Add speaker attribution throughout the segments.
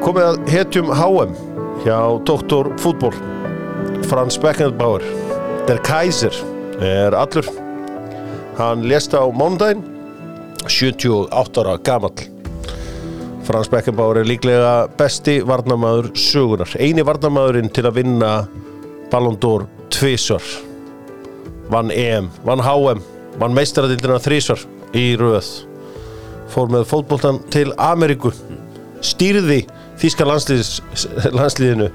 Speaker 1: komið að hetjum HM hjá Dr. Fútból Frans Beckenbauer. Der Kaiser er allur. Hann lést á mánudaginn 78 ára gamall. Frans Beckenbauer er líklega besti varnamaður sögunar eini varnamaðurinn til að vinna Ballon d'Or tvísvar vann EM, vann HM vann meistaradildina þrísvar í röð. Fór með fótboltan til Ameríku. Stýrði Þíska landsliðs, landsliðinu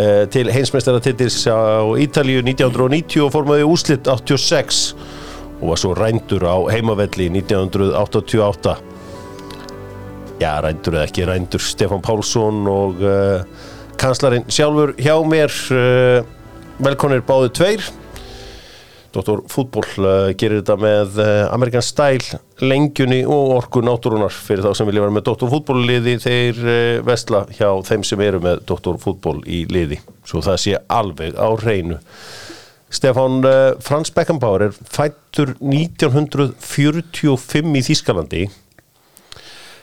Speaker 1: eh, til heimsmeistaratittis á Ítalíu 1990 og í úslitt 86 og var svo rændur á heimavelli 1988 já, rændur eða ekki rændur Stefán Pálsson og uh, kanslarinn sjálfur hjá mér uh, velkonir báðu tveir Dr. Fútból uh, gerir þetta með uh, Amerikan Style, lengjunni og orku náttúrunar fyrir þá sem vilja vera með Dr. Fútból liði þeir uh, vestla hjá þeim sem eru með Dr. Fútból í liði svo það sé alveg á reynu Stefán uh, Frans Beckenbauer er fættur 1945 í Þýskalandi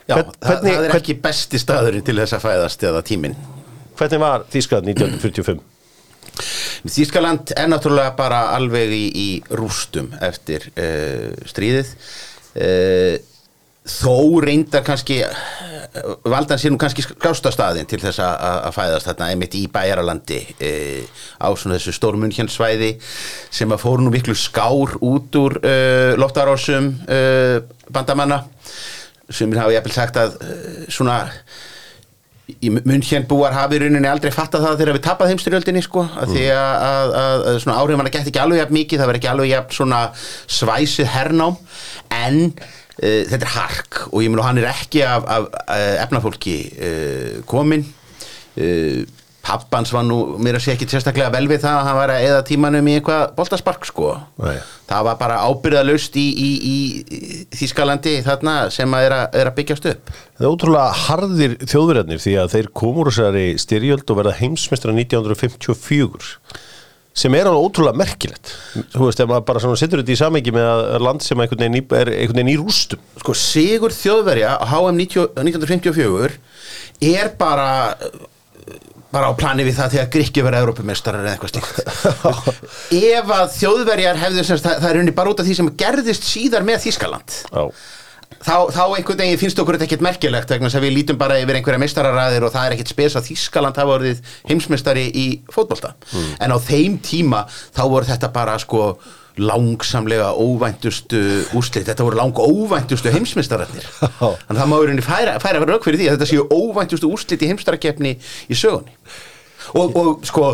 Speaker 2: Já,
Speaker 1: Hvern- hvernig-
Speaker 2: það er ekki besti staðurinn til þess að fæðast eða tíminn.
Speaker 1: hvernig var Þýskaland 1945?
Speaker 2: Þýskaland er náttúrulega bara alveg í, í rústum eftir uh, stríðið. Uh, þó reyndar kannski, uh, valdan sér nú kannski skástastaðin til þess að, fæðast þarna einmitt í bæjaralandi uh, á svona þessu stórmunhjansvæði sem að fóru nú miklu skár út úr uh, loftarásum uh, bandamanna sem hafa ég sagt að svona munn búar hafi rauninni aldrei fattað það þegar við tapað heimstyrjöldinni sko, að því að, að, að, að svona áhrifin að geta ekki alveg jafn mikið, það verður ekki alveg jafn svona svæsið hernám en uh, þetta er hark og ég mun og hann er ekki af, af, af efnafólki uh, komin uh, pappans var nú mér að sé ekki sérstaklega vel við það að hann var að eða tímanum í eitthvað boltaspark sko.
Speaker 1: Nei.
Speaker 2: það var bara ábyrðalaust í, í, í, í Þískalandi þarna sem að er, að er að byggjast upp.
Speaker 1: Það er ótrúlega harðir þjóðverðarnir því að þeir komur þessari styrjöld og verða heimsmeistra 1954 sem er alveg ótrúlega merkilegt. Þú veist, ef maður bara svona setur þetta í samengi með land sem einhvern veginn í, er einhvern veginn í rústum.
Speaker 2: Sko Sigur Þjóðverja á HM 90, 1954 er bara bara á plani við það þegar Grikki verða Európumestarar eða eitthvað stíkt ef að Þjóðverjar hefðu semst, það, það er unni bara út af því sem gerðist síðar með Þískaland
Speaker 1: Já,
Speaker 2: þá, þá einhvern veginn finnst okkur þetta ekkert merkilegt vegna að við lítum bara yfir einhverja meistararæðir og það er ekkert spes að Þískaland hafa orðið heimsmeistari í fótbolta. En á þeim tíma þá voru þetta bara sko langsamlega óvæntustu úslit, þetta voru lang óvæntustu heimsmeistararnir. Þannig að það má verið færa, færa rauk fyrir því að þetta séu óvæntustu úslit í heimstarakeppni í sögunni. Og, og sko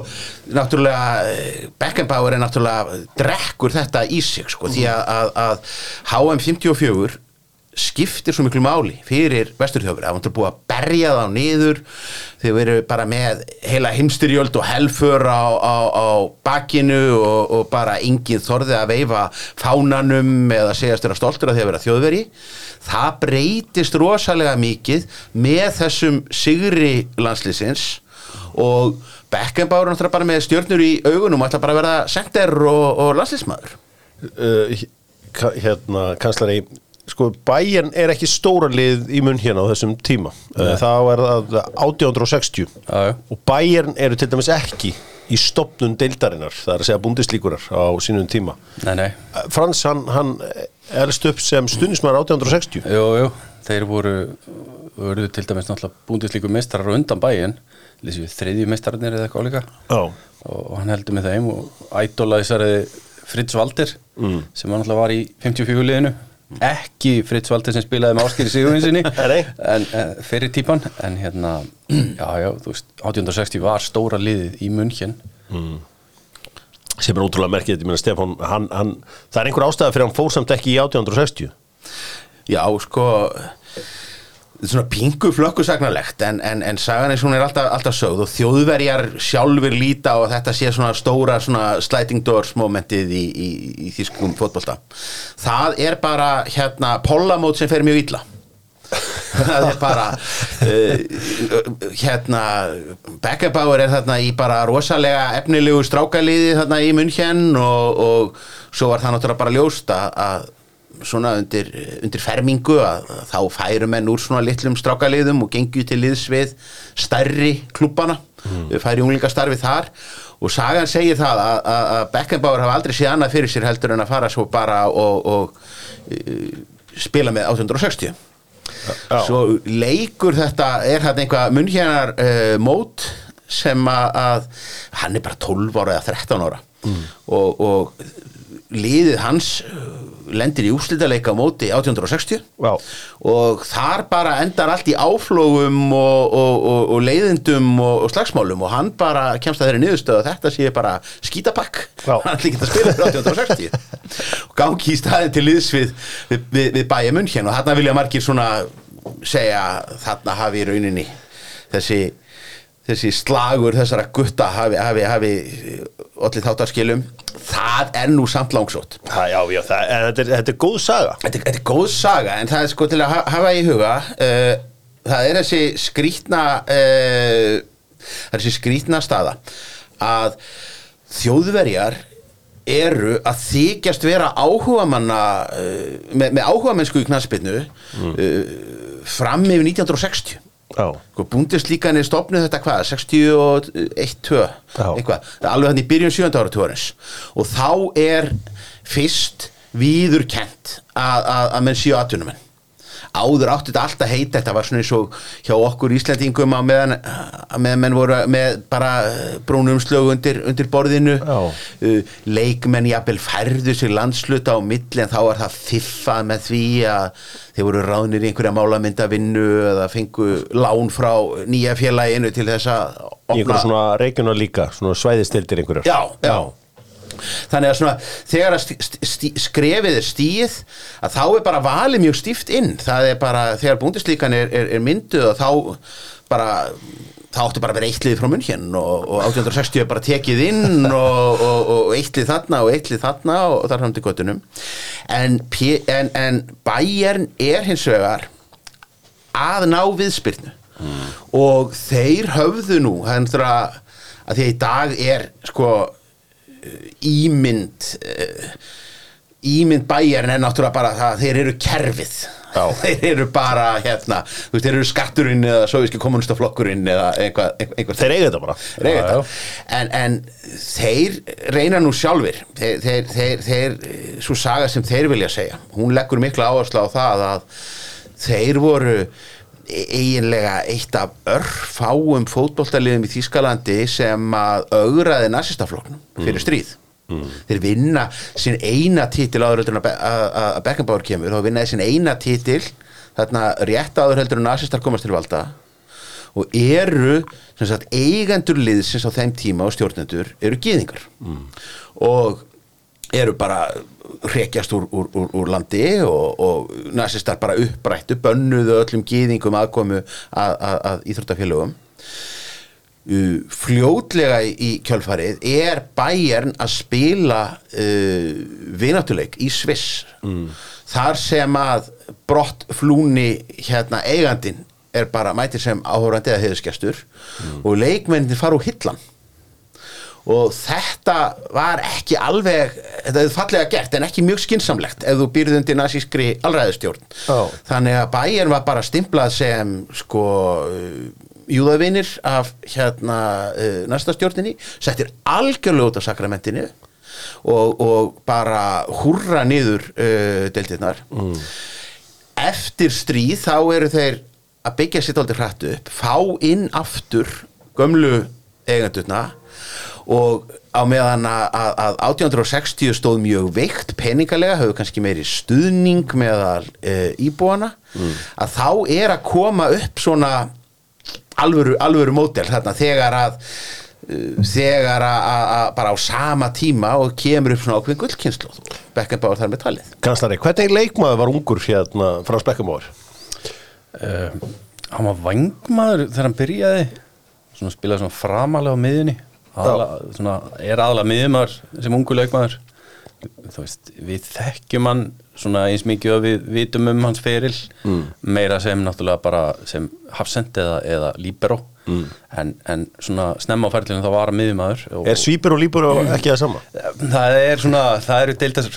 Speaker 2: náttúrulega eh, Beckenbauer er náttúrulega drekkur þetta í sig sko því að, að, að HM 54 skiptir svo miklu máli fyrir vesturþjófur að hann er búið að berja það niður. Þau veru bara með heila heimstyrjöld og helfur á, á, á bakinu og, og bara enginn þorði að veifa fánanum eða segjast vera stoltur að að vera þjóðveri það breytist rosalega mikið með þessum sigri landslýsins og Beckenbauer náttúrulega bara með stjörnur í augunum ætla bara að verða sender og, og landslýsmaður
Speaker 1: uh, hérna, kanslari sko, bæjan er ekki stóra lið í munn hérna á þessum tíma. Uh, þá er það 1860
Speaker 3: Já, já.
Speaker 1: og bæjan eru til dæmis ekki í stopnun deildarinnar, það er að segja búndislíkurar á sínum tíma.
Speaker 3: Nei, nei,
Speaker 1: Uh, Frans, hann, hann elst upp sem stundismar 1860
Speaker 3: jú, jú, þeir voru, voru til dæmis náttúrulega búndislíku meistarar á undan við þriðju meistararnir eða eitthvað líka. Og, og hann heldur með þeim og ædolaðisari Fritz Walter
Speaker 1: Mm.
Speaker 3: sem hann náttúrulega var í 54 liðinu ekki Fritz Walter sem spilaði með áskýri Sigurvinsinni
Speaker 1: Nei.
Speaker 3: en uh, fyrir típan en hérna, já, já, þú veist 1860 var stóra liðið í München.
Speaker 1: Sem er ótrúlega merkið, ég meina Stefán hann, hann, það er einhver ástæða fyrir að hann fór samt ekki í 1860
Speaker 2: Já, sko svona pingu flökkusagnarlegt en, en, en sagan eins og hún er alltaf, alltaf sögð og þjóðverjar sjálfur líta og þetta sé svona stóra svona sliding doors momentið í, í, í þýskum fótbolta. Það er bara hérna pollamót sem fer mjög illa. Það er bara uh, hérna Beckenbauer er þarna í bara rosalega efnilegu strákaliði þarna í München og, og svo var það náttúrulega bara ljóst að svona undir, undir fermingu að, að þá færu menn úr svona litlum strákaliðum og gengju til liðs við stærri klúbana mm. færi unglingastarfi þar og sagan segir það að, að, að Beckenbauer hafa aldrei séð annað fyrir sér heldur en að fara svo bara og, og uh, spila með 860
Speaker 1: Já.
Speaker 2: svo leikur þetta er þetta einhvað munnhjænar uh, mót sem að, að hann er bara 12 ára eða 13 ára og, og liðið hans uh, lendir í úrslitaleika á móti 1860
Speaker 1: Já.
Speaker 2: og þar bara endar allt í áflógum og, og, og, og leiðindum og, slagsmálum. Og hann bara kemst að þeirri niðurstöð að þetta sé bara skítapakk hann ætli ekki að spila fyrir 1860 og gangi í staðin til liðs við, við, við, við bæja munn og þarna vilja margir svona segja þarna hafi í rauninni þessi þessi slagur þessara gutta hafi, hafi, hafi allir þáttarskilum það er nú samt langsótt.
Speaker 1: Já, já, það, en þetta, er, þetta er góð saga.
Speaker 2: Þetta, er- þetta er góð saga en það er sko til að ha- hafa í huga uh, það er þessi skrítna uh, það er þessi skrítna staða að þjóðverjar eru að þykjast vera áhugamanna uh, með, með áhugamennsku í knarsbyrnu uh, fram yfir 1960
Speaker 1: Já,
Speaker 2: Sko, Búndislíkan er stopnuð þetta hvað, 61-2
Speaker 1: Já.
Speaker 2: eitthvað, alveg hann í byrjun 7. áratúarins og þá er fyrst viðurkent að, menn séu atvinnumenn áður átti þetta alltaf heita þetta var svona eins og hjá okkur Íslandingum meðan, að meðan menn voru með bara brúnum slög undir, undir borðinu
Speaker 1: Já.
Speaker 2: uh, leikmenn jafnvel færðu sig landsluta á milli en þá var það fiffað með því að þeir voru ráðnir í einhverja málamyndavinnu eða fengu lán frá nýja félaginu til þess að
Speaker 1: í einhverju svona regional líka, svona svæðistildir einhverjar
Speaker 2: Já, já. Þannig að svona, þegar að skrefið er stíð að þá er bara valið mjög stíft inn. Það er bara, þegar búndislíkan er, er, er mynduð og þá bara þá áttu bara að vera eittlið frá munn og, og 1860 er bara tekið inn og, og, og eittlið þarna og eittlið þarna og, þar fram til göttunum en, en, en bæjarn er hins vegar að ná viðspyrnu. Og þeir höfðu nú náttúrulega að því að í dag er sko ímynd uh, ímynd bæjarinn er náttúrulega bara það þeir eru kerfið.
Speaker 1: Já.
Speaker 2: þeir eru bara hérna veist, þeir eru skatturinn eða soviski kommunistaflokkurinn eða einhvað, einhvað,
Speaker 1: Þeir eiga þetta bara.
Speaker 2: Reyna
Speaker 3: Já,
Speaker 2: þetta. En, en þeir reyna nú sjálfur þeir, þeir, þeir, þeir, svo saga sem þeir vilja segja hún leggur mikla áherslu á það að þeir voru eiginlega eitt af örfáum fótboltaliðum í Þýskalandi sem að augraði nazistafloknum fyrir stríð. Þeir vinna sinn eina titil áður heldur en að Be- að að Beckenbauer kemur. Þá vinnaði sinn eina titil þarna rétt áður heldur en nazistar komast til valda og eru sagt, eigendur liðsins á þeim tíma og stjórnendur eru gýðingar og eru bara hrekjast úr, úr, úr, úr landi og, og nazistar bara upprættu bönnuðu öllum gýðingum aðkomu að, að, að íþróttafélögum. Fljótlega í, kjölfarið er Bayern að spila uh, vináttuleik í Sviss. Þar sem að brott flúni hérna eigandin er bara mætir sem áhórandi eða heiðusgestur og leikmennin fara úr hillan og þetta var ekki alveg, þetta hefði fallega gert en ekki mjög skinsamlegt ef þú býrð undir nazískri alræðustjórn
Speaker 1: Já.
Speaker 2: þannig að bæjar var bara stimplað sem sko uh, júðavinir af hérna uh, næsta stjórninni, settir algjörlega út af sakramentinu og, og bara húrra niður uh, deildirnar mm. eftir stríð þá eru þeir að byggja sitt aldrei hrætt upp fá inn aftur gömlu eigendurna og á meðan að, að, að 1860 stóð mjög veikt peningalega, höfðu kannski meiri stuðning meðal e, íbúana að þá er að koma upp svona alvöru, alvöru mótel þarna þegar að uh, þegar að, bara á sama tíma og kemur upp svona ákveðin gullkynslu Beckenbauer þar með talið.
Speaker 1: Kanslari, hvernig leikmaður var ungur hérna frá Spekkumóður?
Speaker 3: uh, hann var vangmaður þegar hann byrjaði svona spilaði svona framalega á miðunni aðla, er aðalega miðumar sem ungu leikmaður veist, við þekkjum hann svona eins mikið og við vitum um hans feril mm. meira sem náttúrulega bara sem hafsend eða, eða líberó mm. en, en svona snemma á ferlinu þá var hann miðjumæður
Speaker 1: Er svípur og lípur og ekki það sama?
Speaker 3: Það er svona, það eru deildas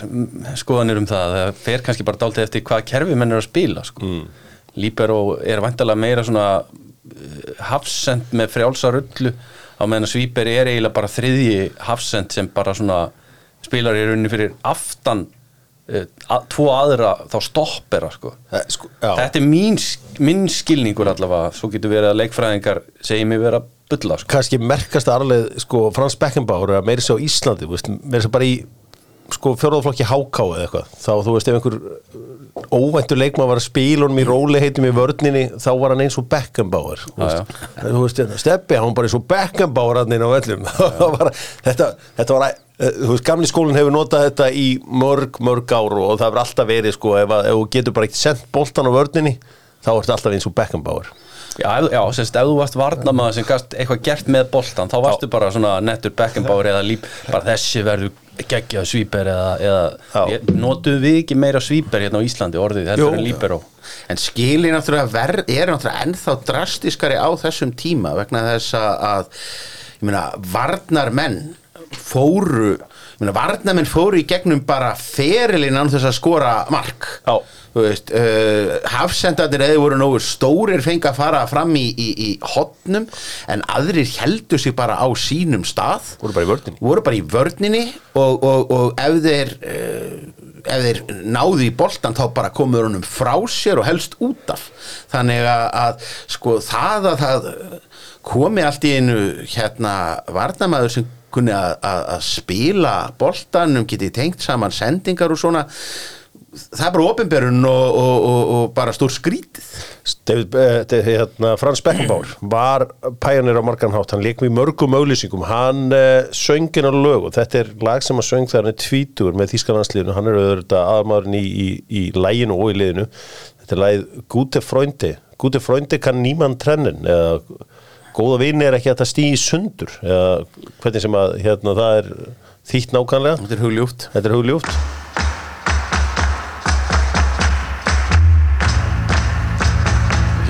Speaker 3: skoðanir um það, það fer kannski bara dálítið eftir hvað kerfi menn er að spila sko. mm. Líberó er vantilega meira svona uh, hafsend með frjálsa rullu á meðan að Svíper er eiginlega bara þriðji hafsend sem bara svona spilar í rauninni fyrir aftan að, tvo aðra þá stoppera sko.
Speaker 1: Eh, sko.
Speaker 3: Þetta er mín, minn skilningur allavega, svo getur verið að leikfræðingar segi mig vera að bulla sko.
Speaker 1: kannski merkast arleið sko, Frans Beckenbauer að meiri sér á Íslandi meiri sér bara í sko, fjóraðflokki háká eða eitthvað þá þú veist ef einhver óvæntur leikmann var að spila honum í róli heitum í vörninni þá var hann eins og Beckenbauer þú veist, veist Steppi, hann var bara eins og Beckenbauer hann inn á var, þetta, þetta var að þú veist, gamli skólinn hefur notað þetta í mörg, mörg ár og það hefur alltaf verið sko, ef, þú getur bara ekkert sendt boltan á vörninni þá ertu alltaf eins og Beckenbauer
Speaker 3: Já, já sérst, ef þú varst varnamaður sem gast eitthvað gert með boltan, þá varstu bara svona nettur Beckenbauer eða líp, bara þessi verður geggjað svíper eða,
Speaker 1: Já.
Speaker 3: eða notuðu við ekki meira svíper hérna á Íslandi orðið,
Speaker 1: Jú.
Speaker 3: heldur en líperó
Speaker 2: En skilin náttúrulega ver, er náttúrulega ennþá drastiskari á þessum tíma vegna þess að ég meina, varnar menn fóru ég meina, varnar menn fóru í gegnum bara ferilinn án þess að skora mark
Speaker 1: Já.
Speaker 2: Þú veist, uh, hafsendarnir eða voru nógu stórir fengi að fara fram í, í, í hotnum en aðrir heldur sig bara á sínum stað.
Speaker 1: Voru bara í vörninni.
Speaker 2: Voru bara í vörninni og, og, og ef þeir uh, ef þeir náðu í boltan þá bara komur honum frá sér og helst út af. Þannig að, að sko það að það komi allt í einu hérna varnamaður sem kunni að, að, að spila boltanum geti tengt saman sendingar og svona það er bara opinberun og, og, og, og bara stór skrítið.
Speaker 1: Eh, hérna, Frans Beckenbauer. Var pæjanir á margan hátt, hann leik með mörgum auðlýsingum, hann uh, söngin á lög og þetta er lag sem að söng þegar hann er tvítur með Þískalandsliðinu, hann er auðvitað aðmaðurinn í, í, í læginu og í liðinu. Þetta er lagið Gute Freunde. Gute Freunde kann niemand trennen. Eða góða vini er ekki að það stýði sundur. Eða hvernig sem að hérna, það er þýtt nákvæmlega.
Speaker 2: Þetta er hugljúft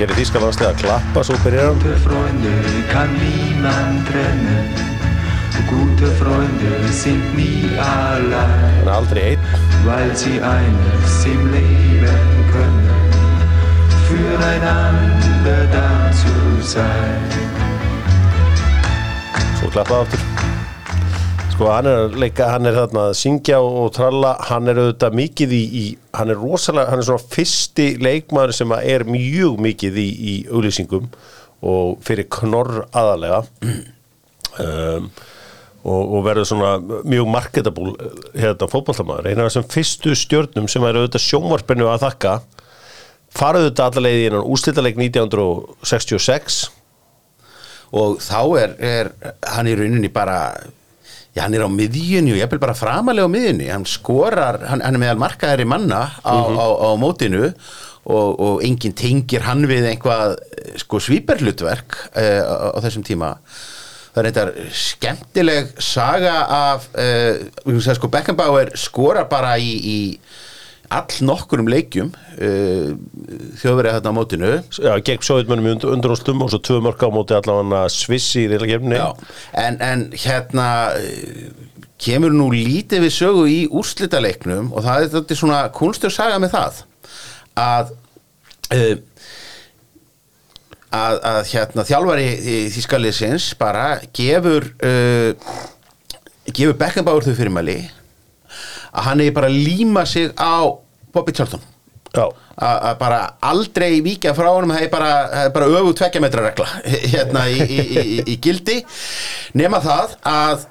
Speaker 1: Hér er Þískalandslega að klappa, svo byrjar hann
Speaker 4: Gute Freunde kann niemand trennen. Gute Freunde sind nie allein,
Speaker 1: Hann er aldrei einn.
Speaker 4: Weil sie eines im Leben können, füreinander da zu sein.
Speaker 1: Svo klappa aftur Sko hann er leika, hann er þarna að syngja og tralla, hann er auðvitað mikið í, í hann er rosalega, hann er svona fyrsti leikmaður sem er mjög mikið í, í auglýsingum og fyrir knorr aðalega um, og, og verður svona mjög marketable hérna fótballtamaður, eina af þessum fyrstu stjörnum sem er auðvitað sjónvarpinu að þakka faraðu þetta allavega í innan úrslitaleik 1966
Speaker 2: og þá er, er hann í rauninni bara já, hann er á miðjunni og ég bara framalega á miðjunni. Hann skorar, hann, hann er meðal markaðari manna á, á, á mótinu og, og enginn tengir hann við einhvað eh, sko svíperhlutverk uh, á, á þessum tíma. Það er þetta skemmtileg saga af uh, sko Beckenbauer skorar bara í, í all nokkurum leikjum uh, þjóðverið þarna á mótinu.
Speaker 1: Já, gegn sjóðutmönnum í undur, undanústum og svo tvö mörg á móti allavega Sviss í gefni
Speaker 2: Já, en, en hérna eh, kemur nú lítið við sögu í úrslitaleiknum og það er þetta svona kunstur saga með það að uh, að, að hérna þjálfari þýskaliðsins bara gefur uh, gefur Beckenbauer þau fyrirmæli að hann er bara líma sig á Bobby Charlton. Að bara aldrei víkja frá honum það er bara, bara öfu tvekja metra regla hérna í, í, í, í gildi. Nema það að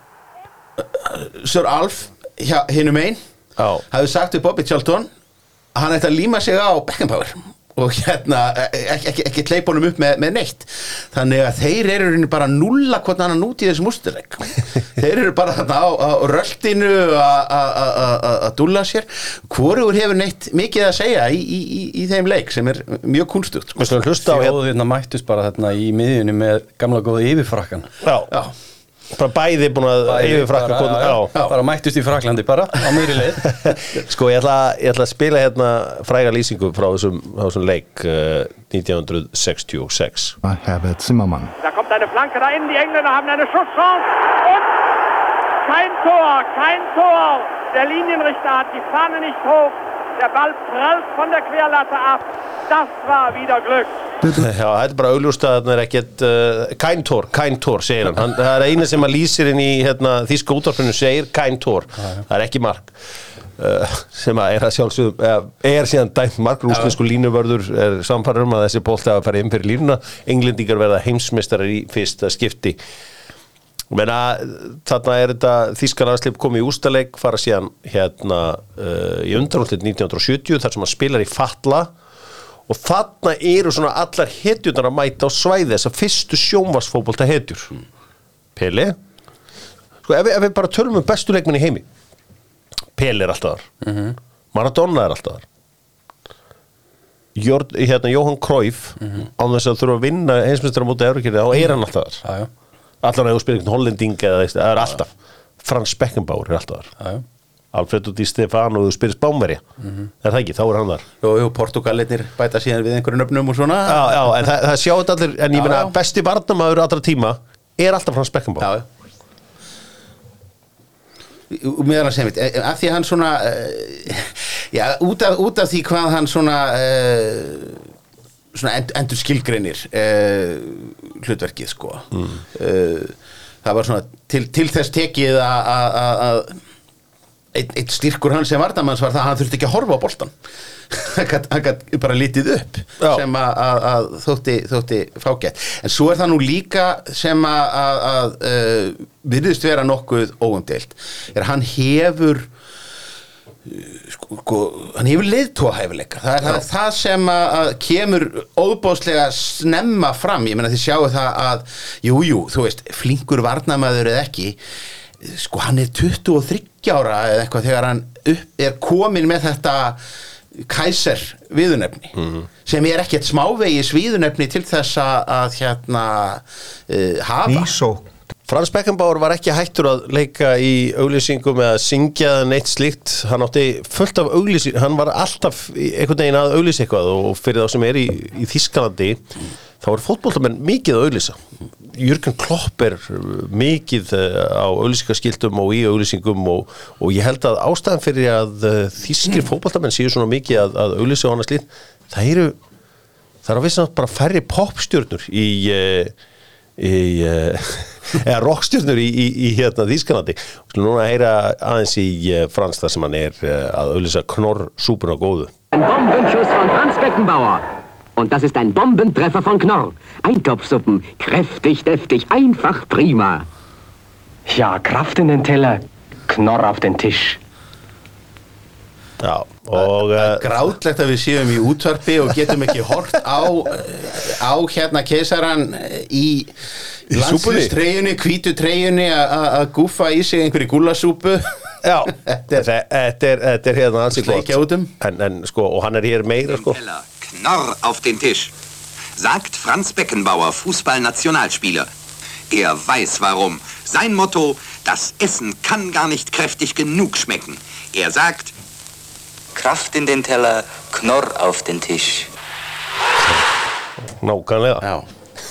Speaker 2: uh, Sir Alf hinnum einn hafði sagt við Bobby Charlton að hann ætti að líma sig á Beckenbauer og hérna ekki, ekki, ekki hleypa honum upp með, með neitt. Þannig að þeir eru bara nulla hvort annan út í þessum ústurleik þeir eru bara þarna á, á röltinu að- að að- að að dúlla sér. Hvorugur hefur neitt mikið að segja í, í, í, í þeim leik sem er mjög kunstugt sko.
Speaker 1: hlusta á hérna
Speaker 3: Þjóðirna mættust bara þarna í miðjunni með gamla góða yfirfrakkan
Speaker 1: Já,
Speaker 2: Já,
Speaker 1: bara bæði búin að yfirfrakka
Speaker 3: bara,
Speaker 1: konu-
Speaker 3: já,
Speaker 1: já.
Speaker 3: já, bara mættust í Fraklandi bara á miðri leið
Speaker 1: Sko, ég ætla, ég ætla að spila hérna fræga lýsingu frá þessum, þessum leik uh, 1966
Speaker 5: Herbert Zimmermann.
Speaker 6: Da kommt eine Flanke da innen, die Engländer haben eine Schusschance und kein Tor, kein Tor. Der Linienrichter hat die Fahne nicht hoch. Der Ball prallt von der Querlatte ab. Das war wieder Glück.
Speaker 1: Já, þetta er bara augljóst að þetta er ekkert uh, kæntór, kæntór, segir hann. hann það er eina sem að lýsir inn í hérna, þýska útvarpinu segir kæntór það er ekki mark uh, sem að er að sjálfsögum uh, er síðan dæmt mark, rúsnesku línuvörður er samfæður um að þessi bolti hafa farið inn fyrir línuna. Englendingar verða heimsmeistarar í fyrsta skipti Menna, þarna er þetta þýska landslip komið í ústaleik, fara síðan hérna uh, í undanúllit 1970 þar sem hann spilar í Fatla. Og þarna eru svona allar hetjurnar að mæta á svæði þess að fyrstu sjónvarsfótbolta hetjur. Pele? Sko ef ef við bara tölum um bestu leikmenn í heimi. Pele er alltaf þar. Maradona er alltaf þar. Jörn, hérna, Jóhann Cruyff án þess að þurfa að vinna heimsmyndstara mútið Eurókirði, þá er hann alltaf þar.
Speaker 3: Já, já,
Speaker 1: allar ef þú spyrir einhvern hollending eða það er alltaf. Frans Beckenbauer er alltaf þar. Alfredo Di Stefano þú spyrir Spánveri er það ekki, þá er hann þar.
Speaker 2: Jú, jú, Portugalinnir bæta síðan við einhverjum öfnum og svona.
Speaker 1: Já, já, en það, það sjá þetta allir en ég meina besti barnamaður allra tíma er alltaf Frans Beckenbauer.
Speaker 2: Já, já. Meðan að segja mitt, eh, af því að hann svona uh, já, út af, út af því hvað hann svona uh, end, endur skilgreinir uh, hlutverkið sko mm. það var svona til, til þess tekið að- eitt, eitt styrkur hans sem vardamanns var það að hann þurfti ekki að horfa á boltan hann hann gat bara litið upp
Speaker 1: Já.
Speaker 2: sem að, þótti, þótti fágætt en svo er það nú líka sem að, uh, virðist vera nokkuð óumdeilt er hann hefur sko, sko, hann hefur leiðtóhæfileika það er það, það sem að, kemur óbáslega snemma fram. Ég meina þið sjáu það að jú, jú, þú veist, flinkur varnamaður eða ekki sko hann er 23 ára eða eitthvað þegar hann upp, er komin með þetta kæser viðunefni sem er ekkert smávegis viðunefni til þess að, að hérna uh, hafa.
Speaker 5: Nýsók.
Speaker 1: Frans Beckenbauer var ekki hættur að leika í auglýsingum eða syngja neitt slíkt. Hann átti fullt af auglýsing hann var alltaf einhvern veginn að auglýsa eitthvað og fyrir þá sem er í, í Þískalandi þá er fótboltamenn mikið að auglýsa. Jürgen Klopp er uh, mikið uh, á auglýsingaskiltum og í auglýsingum og, og ég held að ástæðan fyrir að uh, þískir fótboltamenn séu svona mikið að, að auglýsa og annað slíkt það eru það er á vissan bara færri popstjörnur í, í uh, eða rockstjörnur í, í, í hérna Þýskanandi og núna heyra aðeins í uh, Frans þar sem hann er uh, að auðlýsa knorr súpuna góðu
Speaker 7: Ein Bombenschuss von Franz Beckenbauer. Und das ist ein Bombentreffer von Knorr. Eintopfsuppen, kräftig, deftig, einfach prima.
Speaker 8: Ja, Kraft in den Teller, Knorr auf den Tisch.
Speaker 1: Já, og uh,
Speaker 2: grátlegt að við séum í útvarpi og getum ekki hort á á hérna keisaran í
Speaker 1: Í súpunni?
Speaker 2: landslýstreyjunni, hvítu treyjunni að gúfa í sig einhverju gúlasúpu
Speaker 1: já,
Speaker 2: Þetta er-
Speaker 1: er, er, er hérna
Speaker 2: Sleikja út um.
Speaker 1: en, en sko, og hann er hér meira sko
Speaker 9: Knorr auf den Tisch. Sagt Franz Beckenbauer, Fußballnationalspieler. Er weiß warum. Sein Motto, das Essen kann gar nicht kräftig genug schmecken. Er sagt,
Speaker 10: Kraft in den Teller, Knorr auf den Tisch.
Speaker 1: nákvæmlega
Speaker 2: Já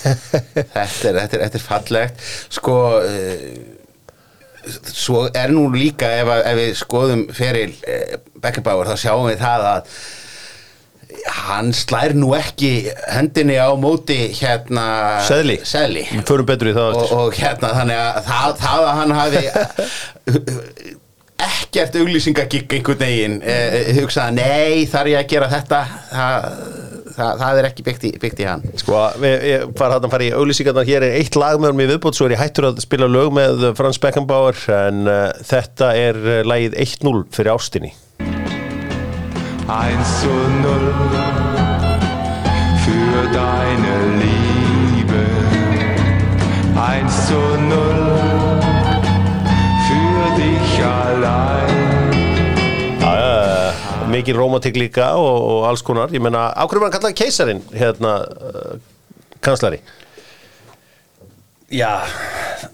Speaker 2: þetta er, þetta, er, þetta er fallegt Sko uh, Svo er nú líka ef, að- ef við skoðum feril uh, Beckenbauer þá sjáum við það að hann slær nú ekki hendinni á móti hérna
Speaker 1: Seðli.
Speaker 2: Seðli. Og, og hérna þannig að það, það að hann hafi ekkert auglýsingagigg einhvern veginn eh, hugsaði nei þarf ég að gera þetta? Það, það, það er ekki byggt í, byggt í hann.
Speaker 1: Sko, við, ég var hann að fara í auglýsingarnar. Hér er eitt lag með hann í viðbót, svo er ég hættur að spila lög með Frans Beckenbauer en uh, þetta er uh, lagið 1-0 fyrir ástinni.
Speaker 4: 1 zu 0 für deine Liebe. 1
Speaker 1: já, mikið rómatik líka og, og alls konar, ég meina, ákveður var hann kallað keisarin hérna, uh, kanslari
Speaker 3: Já,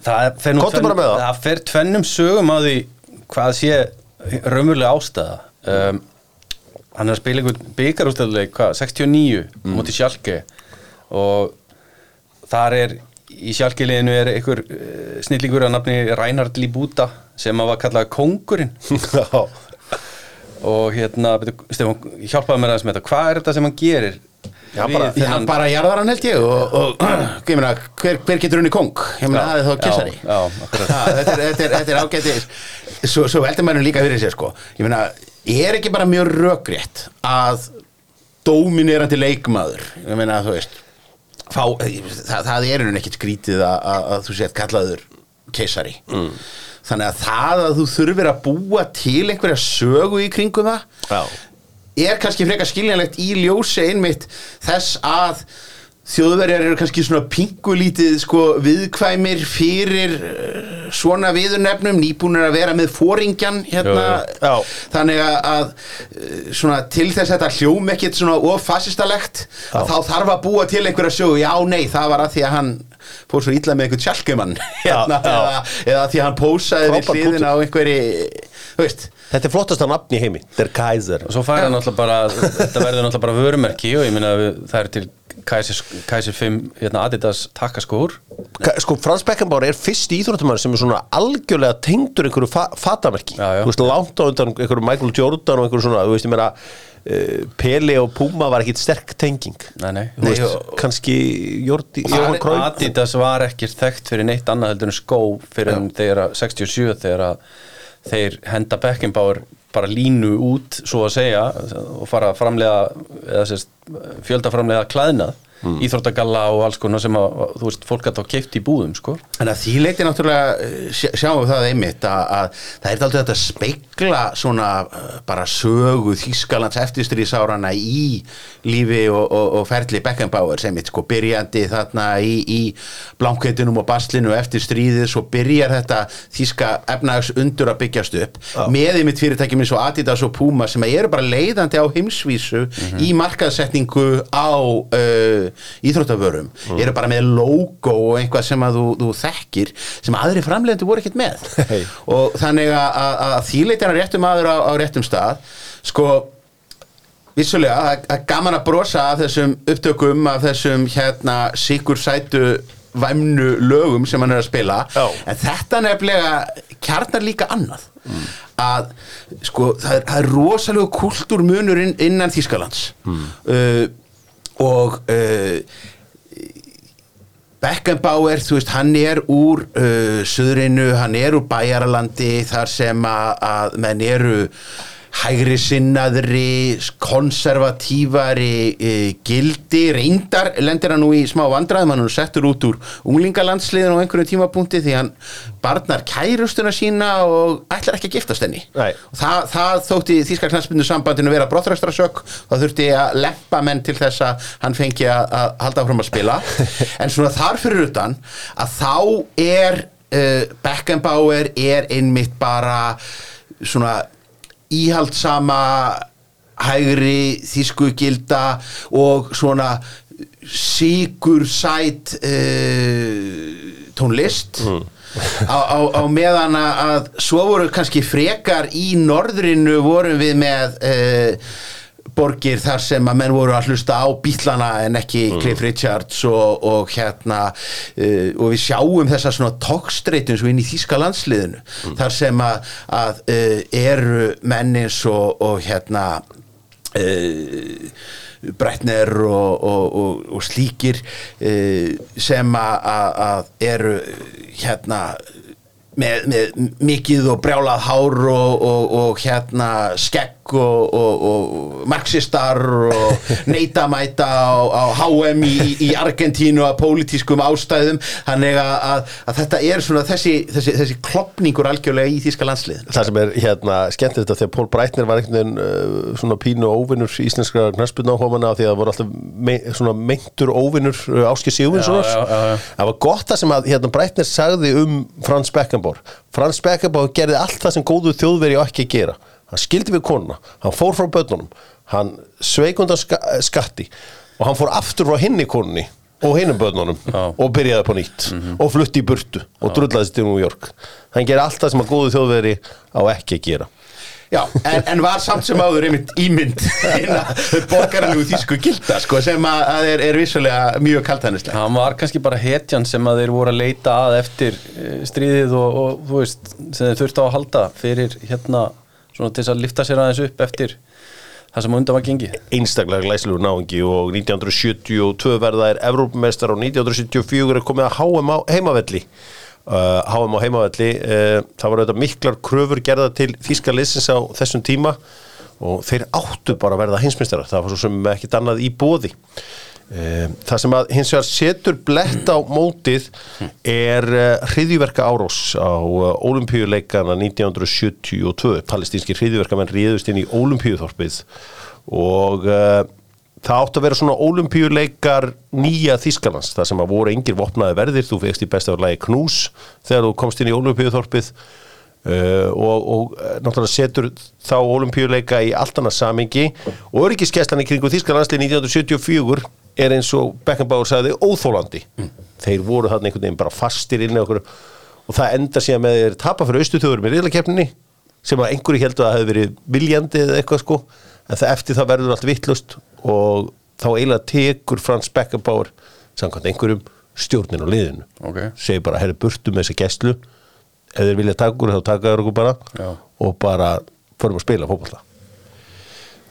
Speaker 3: það fer,
Speaker 1: með það.
Speaker 3: fer tvennum sögum á því hvað sé raunverulega ástæða. Um, hann er að spila einhvern byggarústæðuleik hvað, 69 mm. múti Sjálke og þar er í Sjálke-liðinu er einhver uh, snillingur að nafni Reinhard Libuta sem að var kallað Kongurinn og hérna, Stefán, hjálpaði mér aðeins með þetta hvað er þetta sem hann gerir
Speaker 1: Já, bara-
Speaker 2: Já,
Speaker 3: þennan-
Speaker 2: bara jarðar hann held ég og, og ég meina, hver, hver getur unni kong? Ég meina, það er þá kessari
Speaker 3: já, já, akkurat.
Speaker 2: þetta, er, þetta, er, þetta er ágætis Svo, svo veldur maður líka fyrir sér sko Ég meina, er ekki bara mjög rökrétt að dóminerandi leikmaður ég meina, þú veist fá, það, það er einhvern ekkert skrítið að, að, að þú sért kallaður keisari mm. Þannig að það að þú þurfir að búa til einhverja sögu í kringum það
Speaker 1: já,
Speaker 2: er kannski frekar skiljanlegt í ljósi einmitt þess að þjóðverjar eru kannski svona pingulítið sko viðkvæmir fyrir eh, svona viðurnefnum nýbúnir að vera með fóringjan hérna,
Speaker 1: jú. Já.
Speaker 2: þannig að, eh, svona til þess að þetta hljóm ekkit svona ofasistalegt þá þarf að búa til einhverja sögu já nei það var að því að hann fór svo illa með einhvern sjálkumann hérna, eða, eða því að hann pósaði við hliðina á einhverju þú veist.
Speaker 1: Þetta er flottasta nafn í heimi Der Kaiser.
Speaker 3: Og svo fær hann náttúrulega bara þetta verður náttúrulega bara vörumerki og ég minna að það er til Kaiser, Kaiser 5 hérna, Adidas takkaskór
Speaker 1: Ka- Sko, Frans Beckenbauer er fyrst íþróttumæður sem er svona algjörlega tengdur einhverju fa fatamerki.
Speaker 3: Já, já.
Speaker 1: Þú veist, langt á undan einhverju Michael Jordan og einhverju svona, þú veist, ég meina Pele og Puma var ekkit sterk tenging.
Speaker 3: Nei, nei.
Speaker 1: Veist,
Speaker 2: og-
Speaker 1: kannski Jordi, Jóhann Krói
Speaker 3: Adidas var ekkert þekkt fyrir neitt annað heldur en skó fyrir þegar að 67 þegar þeir henda Beckenbauer bara línu út svo að segja og fara að framlega eða sérst fjöldaframlega klæðnað mm. íþróttagalla og alls konar sem að þú veist, fólk að þá keift í búðum sko.
Speaker 2: Þannig að því leiti náttúrulega eh, sjá- sjáum við það einmitt að, að það er aldrei þetta að speikla svona eh, bara sögu Þýskalands eftirstríðsárana í lífi og, og, og ferli Beckenbauer sem eitt sko byrjandi þarna í, í blankveitunum og baslinu eftir stríðið svo byrjar þetta þýska efnags undur að byggjast upp með einmitt fyrirtækjum eins og Adidas og Puma sem eru bara leiðandi á heimsvísu í markaðsetningu á uh, íþróttavörum eru bara með logo og eitthvað sem að þú, þú þekkir sem aðri framleiðandi voru ekkert með.
Speaker 1: Nei.
Speaker 2: og þannig að, að, að þýleitir að réttum aður á, á réttum stað. Sko vissulega, er gaman að brosa af þessum upptökum af þessum hérna sigur sætu væmnu lögum sem hann er að spila.
Speaker 1: Já.
Speaker 2: en þetta nefnilega kjarnar líka annað. Að sko það er, það er rosalega kultúrmunur inn, innan Þýskalands. Uh, og uh, Beckenbauer, þú veist, hann er úr uh, söðrinu, hann er úr bæjaralandi þar sem að menn eru hægri sinnaðri, konservatífari uh, gildi, reyndar lendir hann nú í smá vandræðum, hann er settur út úr unglingalandsliðin á einhverjum tímapunkti því hann barnar kærustuna sína og ætlar ekki að giftast henni. Og það, það þótti Þýska knarsbyndu sambandinu vera brottrækstrasök það þurfti að lempa menn til þess að hann fengi að, að halda áfram að spila. En svona þar fyrir utan að þá er uh, Beckenbauer er einmitt bara svona íhaldsama hægri þýsku gilda og svona síkur sæt uh, tónlist. Á, á, á meðan að svo voru kannski frekar í norðrinu vorum við með uh, borgir þar sem að menn voru að hlusta á bílana en ekki Cliff Richards og, og hérna uh, og við sjáum þessa svona tókstreitum svo inn í þýska landsliðinu. Þar sem að, að uh, eru menn eins og, og hérna uh, Breitner og, og, og, og slíkir sem að eru hérna með, með mikið og brjálað hár og, og, og hérna skegg og, og, og marxistar og neytamæta á, HM í, í Argentínu að pólitískum ástæðum. Þannig að, að, að þetta er svona þessi, þessi, þessi klopningur algjörlega í þýska landsliðin
Speaker 1: Það sem er hérna skemmt þetta þegar Pól Breitner var einhvern veginn uh, svona pínu óvinnur íslenskra knarspilna áhómana því að það voru alltaf me svona meintur óvinnur Áski Sigurvinssonar
Speaker 3: Já, já, já, já.
Speaker 1: það var gott það sem að hérna Breitner sagði um Frans Beckenbauer. Frans Beckenbauer gerði allt það sem góðu þjóðveri á ekki að gera hann skildi við konuna, hann fór frá börnunum. Hann sveik undan ska skatti og hann fór aftur frá hinni konunni og hinum börnunum
Speaker 3: Já.
Speaker 1: og byrjaði upp á nýtt og flutti í burtu og drullaðist til New York. Hann gerir allt það sem að góðu þjóðveri á ekki að gera.
Speaker 2: Já, en, en var samt sem áður einmitt ímynd hérna borgarlegu þýsku gilda sko, sem að, að er, er vissulega mjög kaltænislega
Speaker 3: hann var kannski bara hetjan sem að þeir voru að leita að eftir eh, stríðið og, og þú veist, sem þeir þurftu á að halda fyrir hérna, svona til þess að lifta sér aðeins upp eftir það sem undan var gengi
Speaker 1: einstaklega glæslegur náingi og 1972 verða er Evrópumestar og 1974 er komið að HM á heimavelli. Uh, HM á heimavelli uh, það var auðvitað miklar kröfur gerða til þýska liðsins á þessum tíma og þeir áttu bara að verða hinsmestara það var svo sem ekkit annað í bóði það sem að hins vegar setur blett á mótið er uh, hriðjverka árós á olimpíuleikana 1972 palestínski hriðjverkamenn ríðust inn í olimpíuþorpið og uh, það átt að vera svona olimpíuleikar nýja Þískalands, það sem að voru engir vopnaði verðir, þú fegst í bestafurlægi knús þegar þú komst inn í olimpíuþorpið uh, og, og uh, náttúrulega setur þá olimpíuleika í allt annað samingi og öryggiskeslan í kringu Þískalandsli 1974 er eins og Beckenbauer sagði óþólandi þeir voru þarna einhvern veginn bara fastir inn okkur og það enda síðan með þeir tapa fyrir austuþjóður með riðlakeppninni sem að einhverju heldur að það hefði verið viljandi eða eitthvað sko. En það eftir það verður allt vittlust og þá eiginlega tekur Frans Beckenbauer samkvæmt einhverjum stjórnin á liðinu.
Speaker 3: Ok.
Speaker 1: segir bara, herri burtu með þessa gæslu ef þeir vilja taka okkur þá taka þeir okkur bara
Speaker 3: Já.
Speaker 1: og bara förum að spila fótbolta.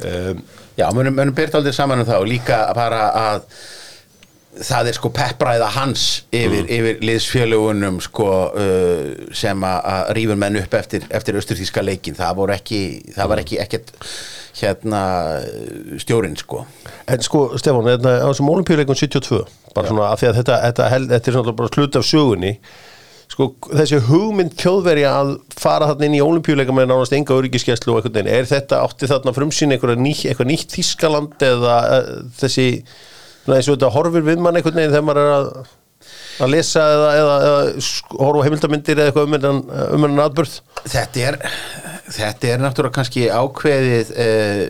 Speaker 1: Um,
Speaker 2: Já, munum, munum byrta aldrei saman um það og líka bara að það er sko peppræða hans yfir, yfir liðsfjölugunum sko uh, sem að, rífur menn upp eftir, eftir austurþíska leikin það voru ekki, það var ekki ekkert hérna stjórinn sko.
Speaker 1: En sko, Stefán, hérna, á þessum olimpíuleikum 72, bara svona af því að þetta, þetta, hel- þetta er svona bara hlut af sögunni sko, þessi hugmynd þjóðverja að fara þarna inn í olimpíuleika með nánast enga öryggiskeslu og einhvern veginn, er þetta átti þarna frumsýn eitthvað, ný, eitthvað nýtt Þískaland eða uh, þessi og þetta horfir við mann einhvern veginn þegar maður er að, að lesa eða, eða, eða horfa heimildamindir eða eitthvað um hennan, um atbörð
Speaker 2: Þetta er, þetta er náttúrulega kannski ákveðið uh,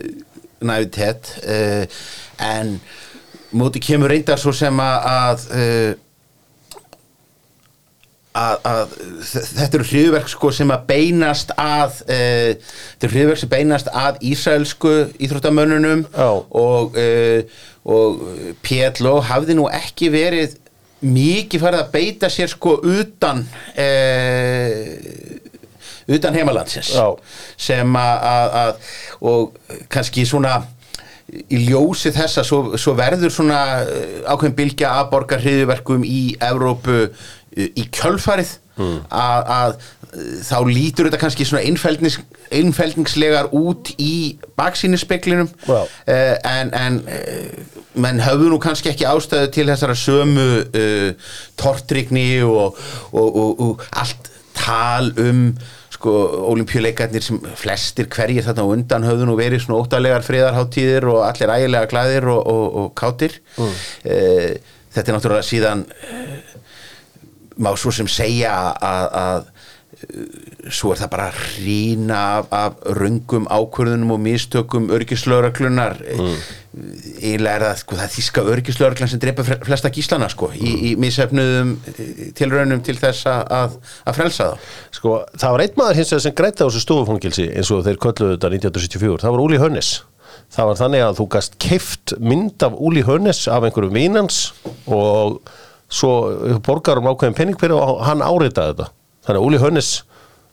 Speaker 2: nævitet uh, en móti kemur reyndar svo sem að að, að, þetta eru hriðverk sko sem að beinast að uh, þetta eru hriðverk sem beinast að ísraelsku íþróttamönnunum
Speaker 1: Já.
Speaker 2: og, uh, og PLO hafði nú ekki verið mikið farið að beita sér sko utan uh, utan heimalandsins
Speaker 1: Já.
Speaker 2: sem að, og kannski svona í ljósi þessa svo, svo verður svona ákveðin bylgja að borga hriðuverkum í Evrópu í kjölfarið að, að eh, þá lítur þetta kannski svona einfeldnings, einfeldningslegar út í baksýnisspeklinum
Speaker 1: Já.
Speaker 2: uh, en, en uh, menn höfðu nú kannski ekki ástæðu til þessara sömu uh, tortrygni og, og, og, og allt tal um sko olimpíuleikarnir sem flestir hverjir þarna undan höfðu nú verið svona óttalegar friðarháttíðir og allir ægilega glæðir og, og, og kátir mm. þetta er náttúrulega síðan eh, má svo sem segja að, að eh, svo er það bara hrína af, af röngum ákvörðunum og mistökum örgislauraglunar mm. eiginlega er það sko það þíska örgislauraglan sem drepa flesta gíslana sko í, í misefnuðum tilraunum til þess að, að, frelsa þá.
Speaker 1: Sko, það var einn maður hins vegar sem grætti á þessu stofufangilsi eins og þeir kölluðu þetta 1974, það var Úli Hönnes það var þannig að þú gast keift mynd af Úli Hönnes af einhverjum vínans og svo borgar um ákveðin penning fyrir og hann áritaði þetta. Þannig að Úli Hönnes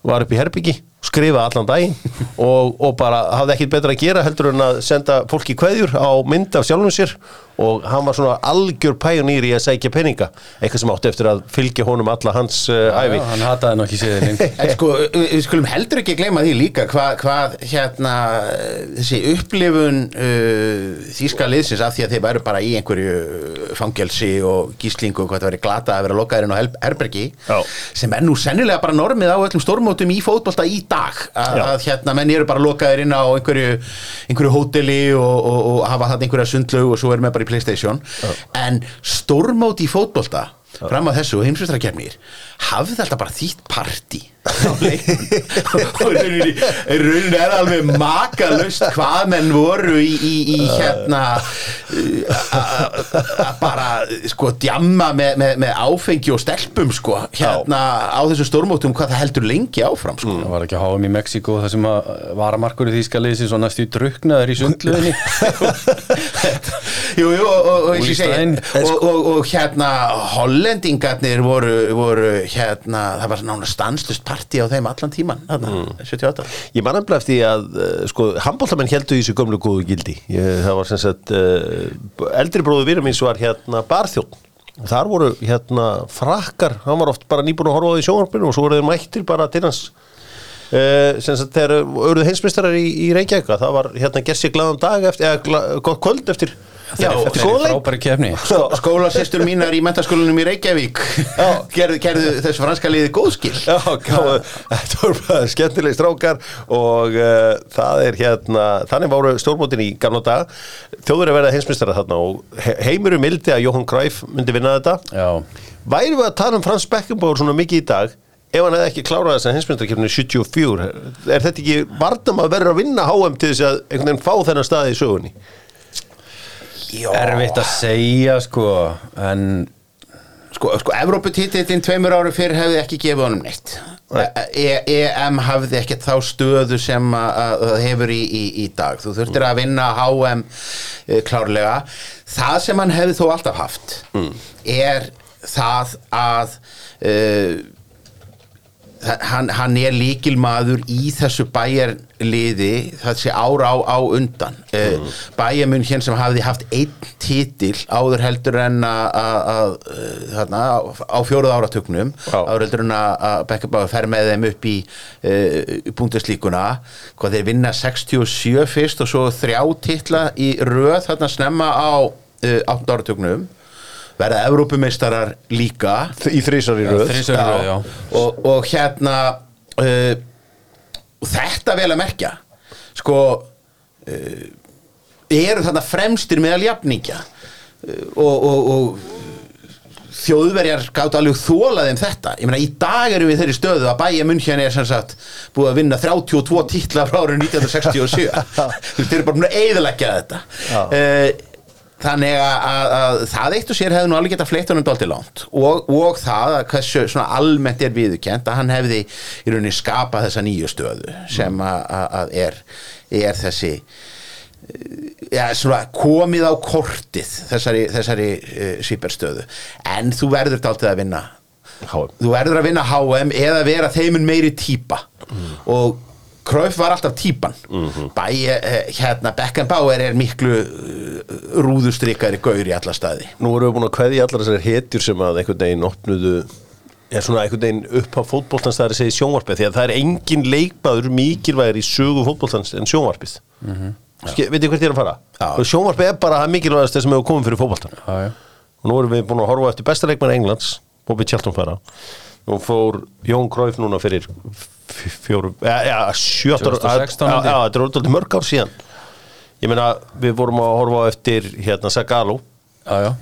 Speaker 1: var upp í herbyggi skrifaði allan daginn og, og bara hafði ekkit betra að gera heldur en að senda fólki kveðjur á mynd af sjálfum sér og hann var svona algjör pæjonýr í að sækja peninga. Eitthvað sem átti eftir að fylgja honum alla hans uh, æfi
Speaker 3: Já, hann hataði séðin
Speaker 2: En sko, við við skulum heldur ekki gleyma því líka hvað, hvað hérna þessi upplifun uh, þýska liðsins af því að þeir væru bara í einhverju fangelsi og gíslingu og hvað það væri glata að vera lokaðurinn á herbergi
Speaker 1: Já.
Speaker 2: sem er nú sennilega bara normið á öllum stórmótum í fótbolta í dag. Að, að hérna menn eru bara lokaðurinn á einhverju, einhverju hóteli og, og, og hafa þarna einhverja sundlaug og svo er með bara í Playstation en stórmót í fótbolta fram að þessu og heimsvistrakefnir hafði þetta bara þýtt leiknum. Og rauninni, rauninni er alveg makalust hvað menn voru í, í, í hérna að bara sko djamma með, með, með áfengi og stelpum sko hérna á þessu stórmótum hvað það heldur lengi áfram sko.
Speaker 3: Það var ekki að háum í Mexíkó það sem að varamarkur í Þýskalið sem svo næstu druknaður í sundluðinni
Speaker 2: Jú, jú, og, og, og, og hérna hollendingarnir voru, voru hérna, það var nána stanslust partí á þeim allan tíman þarna, 78
Speaker 1: Ég man nefnilega eftir að uh, sko, handbóltamenn heldur í þessu gömlu góðu gildi. Ég, það var sem sagt uh, eldri bróðu vírum míns var hérna barþjón þar voru hérna frakkar hann var oft bara nýbúin að horfa á því sjónvarpinu og svo voru þeir mættir bara til hans. Uh, sem sagt þeir auðvitað heimsmeistarar í, í Reykjavík. Það var hérna gerð sér glaðan dag eftir, eða gla, gott kvöld eftir
Speaker 3: Eru
Speaker 1: leik
Speaker 3: frábæri kefni
Speaker 2: Skólasistur mínar í mentaskólanum í Reykjavík. Gerðu, gerðu þessu franska liði góðskil.
Speaker 1: Já, gáðu, þetta voru bara skemmtileg strákar og uh, það er hérna, þannig voru stórmótin í gamla dag, þjóður er verið heimsmyndstara þarna og he heimurum mildi að Jóhann Kræf myndi vinna þetta.
Speaker 3: Já,
Speaker 1: væri við að tala um Frans Beckenbauer svona mikið í dag? Ef hann hefði ekki klárað þess að heimsmyndarkefninu 74 er þetta ekki vartum að verður að vinna HM til þess að einhvern veginn fá þennan staði í sögunni
Speaker 3: erfitt að segja sko en
Speaker 2: Sko, sko Evróputítillin tveimur ári fyrir hefði ekki gefið honum neitt. E EM hafði ekkert þá stöðu sem að að það hefur í, í, í dag. Þú þurftir að vinna HM e, klárlega. Það sem hann hefði þó alltaf haft er það að e, það- hann, hann er líkilmaður í þessu bæjarliði þessi ára á, á undan mm. bæjarmun hér sem hafði haft einn titil áður heldur en að- eh, á, fjóruð áratugnum
Speaker 1: Já.
Speaker 2: áður heldur en að, Bekkabáður fer með þeim upp í uh, búndeslíkuna hvað þeir vinna 67 fyrst og svo þrjá titla í röð þarna snemma á uh, 8 áratugnum verða Evrópumeistarar líka
Speaker 1: í þrísar í röð
Speaker 3: þrísar í röð, já.
Speaker 2: og, og hérna uh, og þetta vel að merkja. Sko uh, eru þarna fremstir meðal jafningja. Uh, og, og, og þjóðverjar gátt alveg þólaðum þetta. Ég meina í dag erum við þeirri stöðu að bæja munn er sem sagt búið að vinna 32 titla frá árið 1967 þeir eru bara búin að eiðalegja þetta. Uh, þannig að, að, að það eitt og sér hefði nú alveg geta fleitt honum dálítið langt. Og, og það að hversu svona almennt er viðurkent að hann hefði í rauninni skapað þessa nýju stöðu sem að, að, að er, er þessi ja, svona, komið á kortið þessari, þessari uh, svíperstöðu en þú verður dálítið að vinna
Speaker 1: HM.
Speaker 2: þú verður að vinna HM eða vera þeimun meiri típa. Og Krauf var alltaf típan bæ, eh, hérna Beckenbauer er miklu uh, rúðustrykari gaur í alla staði
Speaker 1: Nú erum við búin að kveðja allar þessar hetjur sem að einhvern veginn opnuðu er svona einhvern veginn upp á fótboltans það er að segja sjónvarpið því að það er engin leikmaður mikilvægir í sögu fótboltans en sjónvarpið mm -hmm. veitir hvert ég er að fara?
Speaker 2: Já.
Speaker 1: Og sjónvarpið er bara það mikilvægast sem hefur komið fyrir fótboltan
Speaker 3: já, já.
Speaker 1: og nú erum við búin að horfa eftir besta leikmann Englands Bobby Charlton fara nú fór Jón Kræf núna fyrir f- fjórum, ja, ja, sjöttur
Speaker 3: 2016
Speaker 1: já,
Speaker 3: held ég.
Speaker 1: já, þetta er orðið mörg ár síðan. Ég meina, við vorum að horfa á eftir hérna
Speaker 3: já.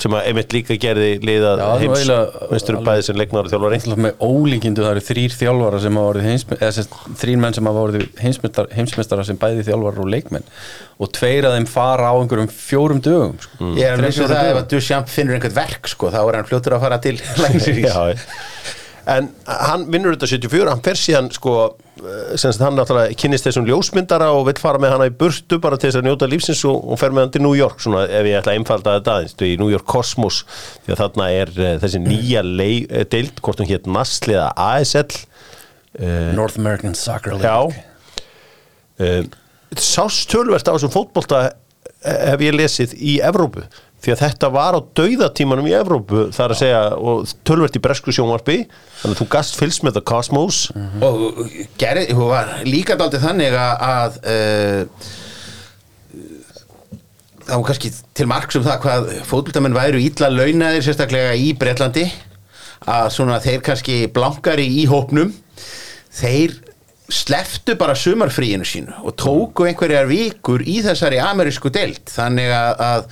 Speaker 1: sem að einmitt líka gerði liða
Speaker 3: Já,
Speaker 1: heims vinstur bæði sem leiknar og þjálfari.
Speaker 3: Með ólíkindu það eru þrýr þjálfara sem hafa orðið eða sagt, þrýr menn sem hafa orðið heimsmeistara, heimsmeistara sem bæði þjálfara og leikmenn. Og tveir af þeim fara á einhverjum fjórum dögum sko.
Speaker 2: ég er að
Speaker 3: fjórum
Speaker 2: það ef að Duchamp finnur einhvern verk sko, þá er hann fljótur að fara til
Speaker 1: en hann vinnur þetta 74 hann fer síðan sko eh, sem sagt hann náttúrulega kynnist þessum ljósmyndara og vill fara með hana í burtu bara til þess að njóta lífsins og, og fer með hann til New York svona ef ég ætla að einfalda þetta aðeins í New York Cosmos því að þarna er uh, þessi nýja lei, uh, deild hvort hún hétt Masliða ASL uh,
Speaker 3: North American Soccer League.
Speaker 1: Já. Uh, Sást tölvert á þessum fótbolta hef ég lesið í Evrópu því að þetta var á dauðatímanum í Evrópu þar að segja og tölvert í bresku sjónvarpi. Þannig að þú gast fylgst með The Cosmos.
Speaker 2: Og gerði, hún var líka daldið þannig að, uh, það var kannski til marks um það hvað fótboltamenn væru ítla launaðir sérstaklega í Bretlandi að svona þeir kannski blankari í hópnum. Þeir sleftu bara sumarfríinu sínu og tóku einhverjar vikur í þessari amerísku deild. Þannig að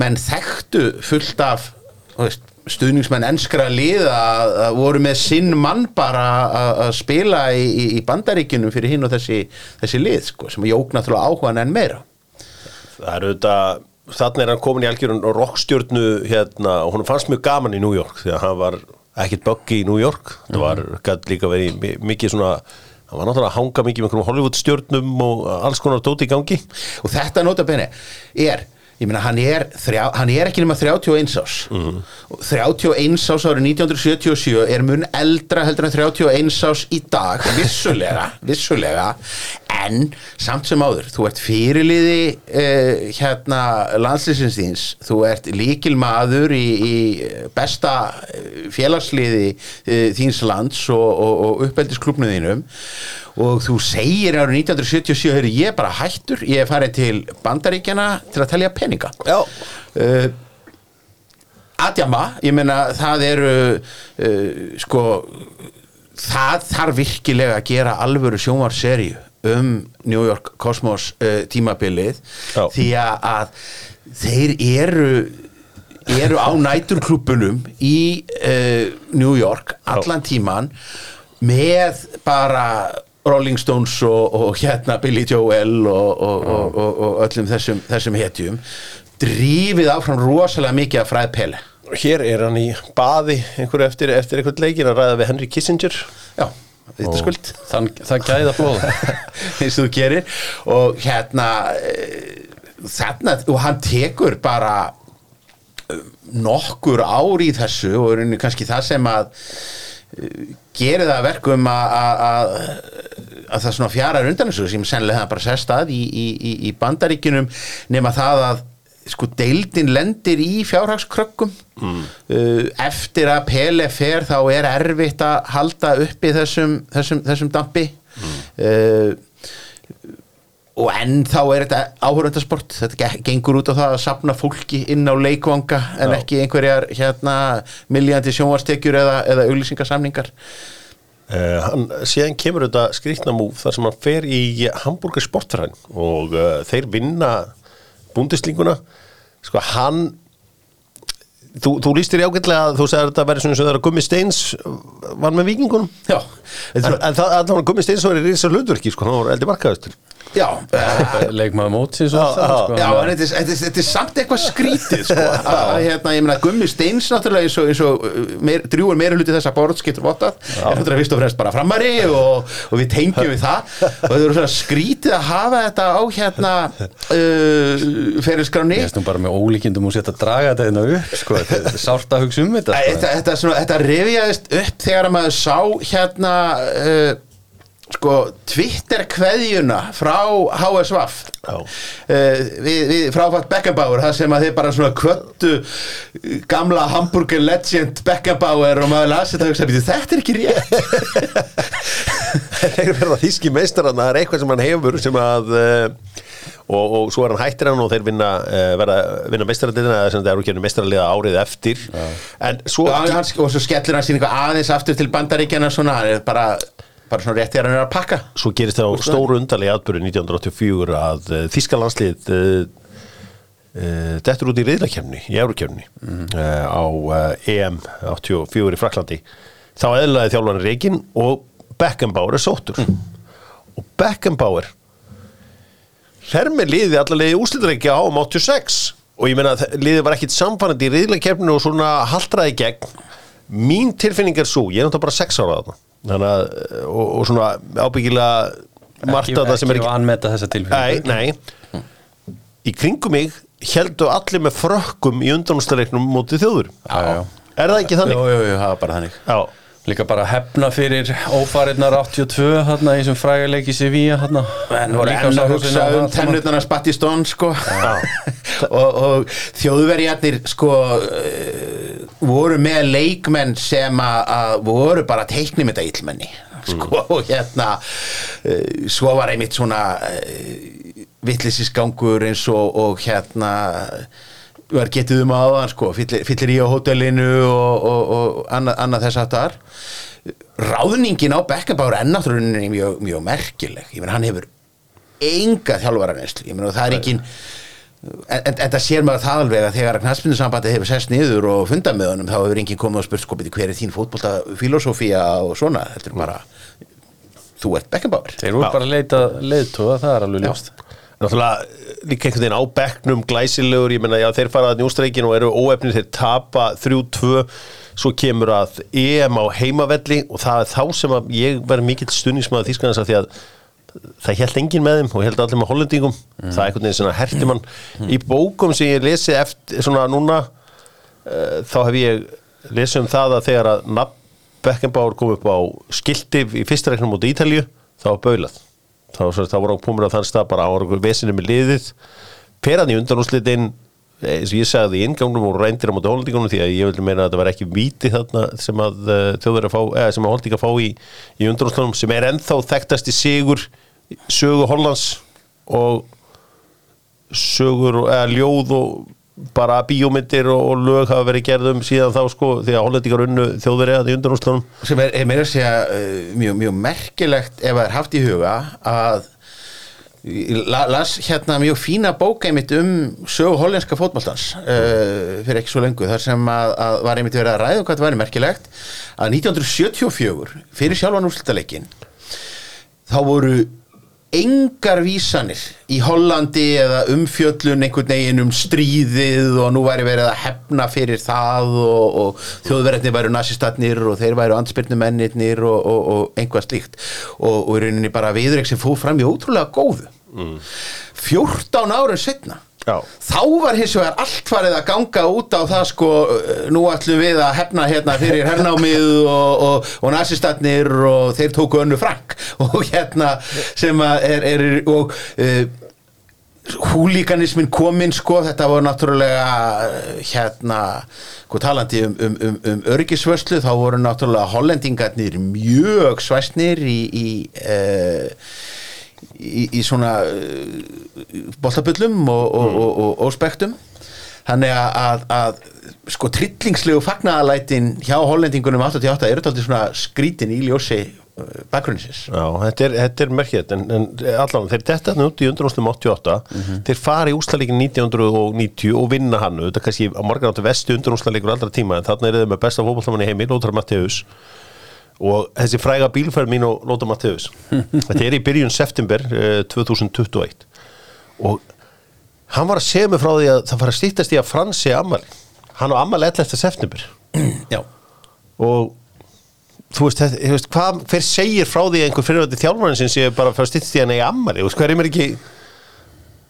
Speaker 2: menn þekktu fullt af veist, stuðningsmenn enskra liða að, að voru með sinn mann bara að, að spila í, í, bandaríkjunum fyrir hinn og þessi, þessi lið sko, sem jók náttúrulega áhugan enn meira.
Speaker 1: Það er auðvitað, þannig er hann komin í algjörun rockstjörnu hérna og hún fannst mjög gaman í New York því að hann var ekkit buggy í New York. Það var, gætt líka verið mi- mikið svona hann var náttúrulega að hanga mikið með Hollywood stjörnum og alls konar dóti í gangi.
Speaker 2: Og þetta nota bene er ég meina hann er, þrjá, hann er ekki nema 31 ás og 31 ás árið 1977 er mun eldra heldur en 31 ás í dag vissulega, vissulega. En samt sem áður þú ert fyrirliði uh, hérna landslýsins þíns. Þú ert líkil maður í, í besta eh, félagsliði uh, þíns lands og, og, og uppeldisklubnu þínum. Og þú segir árið 1977 hefur ég er bara hættur, ég er farið til bandaríkjana til að telja peninga
Speaker 1: Já.
Speaker 2: uh, Adjama, ég meina það eru uh, sko það þarf virkilega að gera alvöru sjónvarserju um New York Cosmos uh, tímabilið
Speaker 1: Já.
Speaker 2: því að, þeir eru eru á næturklubunum í New York allan tíman með bara Rolling Stones og, og hérna Billy Joel og, og, og, öllum þessum, þessum hetjum drífið áfram rosalega mikið af fræð peli
Speaker 1: Hér er hann í baði einhverju eftir, eftir einhvern leikin að ræða við Henry Kissinger.
Speaker 2: Já, þetta skuld.
Speaker 3: Þann, það gæða blóða
Speaker 2: eins og þú gerir. Og hérna eh, þarna, og hann tekur bara eh, nokkur ár í þessu og er kannski það sem að eh, gerir það að verkum að, að, að, að það svona fjarar undan þessu sem sennilega það bara sest að í, í, í, í bandaríkinum nema það að sko deildin lendir í fjárhagskrökkum mm. eftir að Pele fer þá er erfitt að halda uppi þessum, þessum, þessum dampi mm. Og enn þá er þetta áhörundasport þetta ge- gengur út á það að sapna fólki inn á leikvanga en
Speaker 1: Já.
Speaker 2: ekki einhverjar hérna miljandi sjónvarstekjur eða, eða auglýsingasamningar.
Speaker 1: Uh, hann, síðan kemur þetta skrýtna múf þar sem hann fer í Hamburger sportfræn og uh, þeir vinna búndislinguna sko hann þú, þú lístir í ágætlega að þú segir að þetta verið svona sem það er að Gummi Steins var með vikingunum
Speaker 2: já,
Speaker 1: en, en það að Gummi Steins var í risa hlutverki sko, hann var eldi markaðustur
Speaker 2: já eh,
Speaker 3: Leikmaður mótsins og
Speaker 1: Já,
Speaker 3: það sko,
Speaker 2: Já, en þetta er, þetta, er, þetta er samt eitthvað skrítið sko, að, að, hérna, ég meina Gummi Steins náttúrulega eins og, eins og uh, meir, drjúur meira hluti þessa borð skiptur vottað. Er náttúrulega fyrst og fremst bara framari og, og við tengjum við það. Og þetta er svona skrítið að hafa þetta á hérna uh, ferilskráni
Speaker 3: Að er sárt að hugsa um þetta sko.
Speaker 2: Þetta, þetta, svona, þetta rifjaðist upp þegar að maður sá hérna uh, sko Twitter kveðjuna frá HSVaf uh, við, við fráfætt Beckenbauer það sem að þeir bara svona kvöttu gamla Hamburger legend Beckenbauer og maður lasi þetta og hugsa, "Bíddu, þetta er ekki rétt.
Speaker 1: Þeir verða þíski meistarann það er eitthvað sem hann hefur sem að uh, og, og svo er hann hættir hann og þeir vinna, uh, verða, vinna meistarandina eða sem það eru ekki meistaraliða árið eftir. En svo
Speaker 2: og, hann, og svo skellir hann sín eitthvað aðeins aftur til bandaríkjana svona, hann er bara, bara svona rétt þegar hann er að pakka.
Speaker 1: Svo gerist það á stóru undarlega atbyrju 1984 að uh, Þískalandslið uh, dettur út í reyðlakefni í Eurokefni uh, á EM 84 í Fraklandi þá eðlaði þjálfarni Reykjinn og Beckenbauer er sóttur. Og Beckenbauer fer með liði allavega úslitareikja á um 86 og ég meina að liðið var ekkit samfannandi í reyðlakefninu og svona haltraði í gegn. Mín tilfinning er svo, ég er náttúrulega bara 6 ára þarna. Þannig að, og, og svona ábyggilega margt
Speaker 3: ekki,
Speaker 1: af það sem er
Speaker 3: ekki vanmeta þessa
Speaker 1: Nei,
Speaker 3: tilfinningu.
Speaker 1: Nei Í kringum mig heldu allir með frökkum í undanústaleiknum mótið þjóður
Speaker 3: Já, já.
Speaker 1: Er það ekki þannig?
Speaker 2: jú, jú, jú, það var bara þannig.
Speaker 1: Já,
Speaker 3: Líka bara hefna fyrir ófarinnar 82 þarna í þessum frægarleik í Sevilla þarna.
Speaker 2: En voru enn að hugsa um tennutana spatti stón sko. Og, og þjóðverjarnir sko uh, voru með leikmenn sem að, að voru bara teiknum þetta illmenni sko og hérna uh, svo var einmitt svona uh, vitlisisgangur eins og, og hérna var getið um aðan sko fyllir, fyllir í á hótelinu og, og, og annað, annað þess að þar ráðningin á Beckenbauer er náttúrulega mjög, mjög merkileg. Ég menn hann hefur enga þjálfaraneslu ég menn það er ekki en, en, en það sér maður það alveg að þegar knastbyndinsambandi hefur sest niður og fundað með honum þá hefur enginn komið og spurt sko beti hver er þín fótbolta filosófía og svona? Þetta er bara þú ert Beckenbauer
Speaker 3: Þeir voru bara að leita leiðtóða, það er alveg ljóst
Speaker 1: Náttúrulega líka einhvern veginn á bekknum glæsilegur, ég menna já þeir fara að njústreikin og eru óefnir þeir tapa 3-2, svo kemur að EM á heimavelli og það er þá sem að ég verði mikill stunningsmaður þýskanans af því að það held enginn með þeim og held allir með hollendingum. Það er einhvern veginn svona herti mann í bókum sem ég lesi eftir svona núna uh, þá hef ég lesið um það að þegar að nafn Beckenbauer kom upp á skilti í fyrsta reiknum út í Ítalju þá var baulað þá, þá voru á púmur á þann stað bara á vesinu með liðið. Peran í undanúslitin eins og ég sagði í ingangnum og reyndir á móti holdingunum því að ég vildi meina að þetta var ekki víti þarna sem að uh, þjóður að fá eða sem að holdinga fá í, í undanúslitunum sem er ennþá þekktast í sigur sögu Hollands og sögur eða ljóð og bara bíómyndir og, og lög hafa verið gerðum síðan þá sko því að hollendingar unnu þjóður eða í undanúslitunum
Speaker 2: sem er, er meira að segja uh, mjög, mjög merkilegt ef það er haft í huga að las hérna mjög fína bók einmitt um sögu hollenska fótmáltans uh, fyrir ekki svo lengu þar sem að, að var einmitt verið að ræða um hvað það væri merkilegt að 1974 fyrir sjálfan úrslitaleikin þá voru engar vísanir í Hollandi eða umfjöllun einhvern veginn um stríðið og nú væri verið að hefna fyrir það og, og þjóðverðinni væru nazistatnir og þeir væru andspyrnumennirnir og, og, og einhvað slíkt. Og, í rauninni bara viðreik sem fóð fram í ótrúlega góðu. 14 árum setna
Speaker 1: Já.
Speaker 2: þá var hins vegar allt farið að ganga út á það sko uh, nú ætlum við að hefna hérna fyrir hernámið og, og, og nazistatnir og þeir tóku önnu frank og hérna sem að er, er og uh, húlíkanismin kominn sko þetta var náttúrulega uh, hérna sko talandi um, um, um, um örgisvörslu þá voru náttúrulega hollendingarnir mjög svæsnir í, í uh, í, í svona uh, boltabullum og, og, og, og, og spektum. Þannig að, að, að sko trillingslegu fagnaðalætin hjá hollendingunum 88 eru þetta svona skrítin í ljósi uh, bakgrunnsins
Speaker 1: Já, þetta er, þetta er merkið en, en allan, þeir detta út í undanústum 88 þeir fara í úslalíkin 1990 og vinna hann, þetta kannski á margar áttu vestu undanúslalíkur allra tíma en þarna er þeir með besta fótbolltamann í heimi, Lóthar Matteus og þessi fræga bílferð mín og Lóthar Matteus þetta er í byrjun september eh, 2021 og hann var að segja mig frá því að það fara að stýttast í að Fransi ammali hann á ammali 11. september.
Speaker 2: Já,
Speaker 1: og þú veist, þetta, þú veist hvað, hver segir frá því að einhver fyrirvændi þjálfarinn sem sé bara fyrir að stýttast í hann í ammali, veist, hver er mér ekki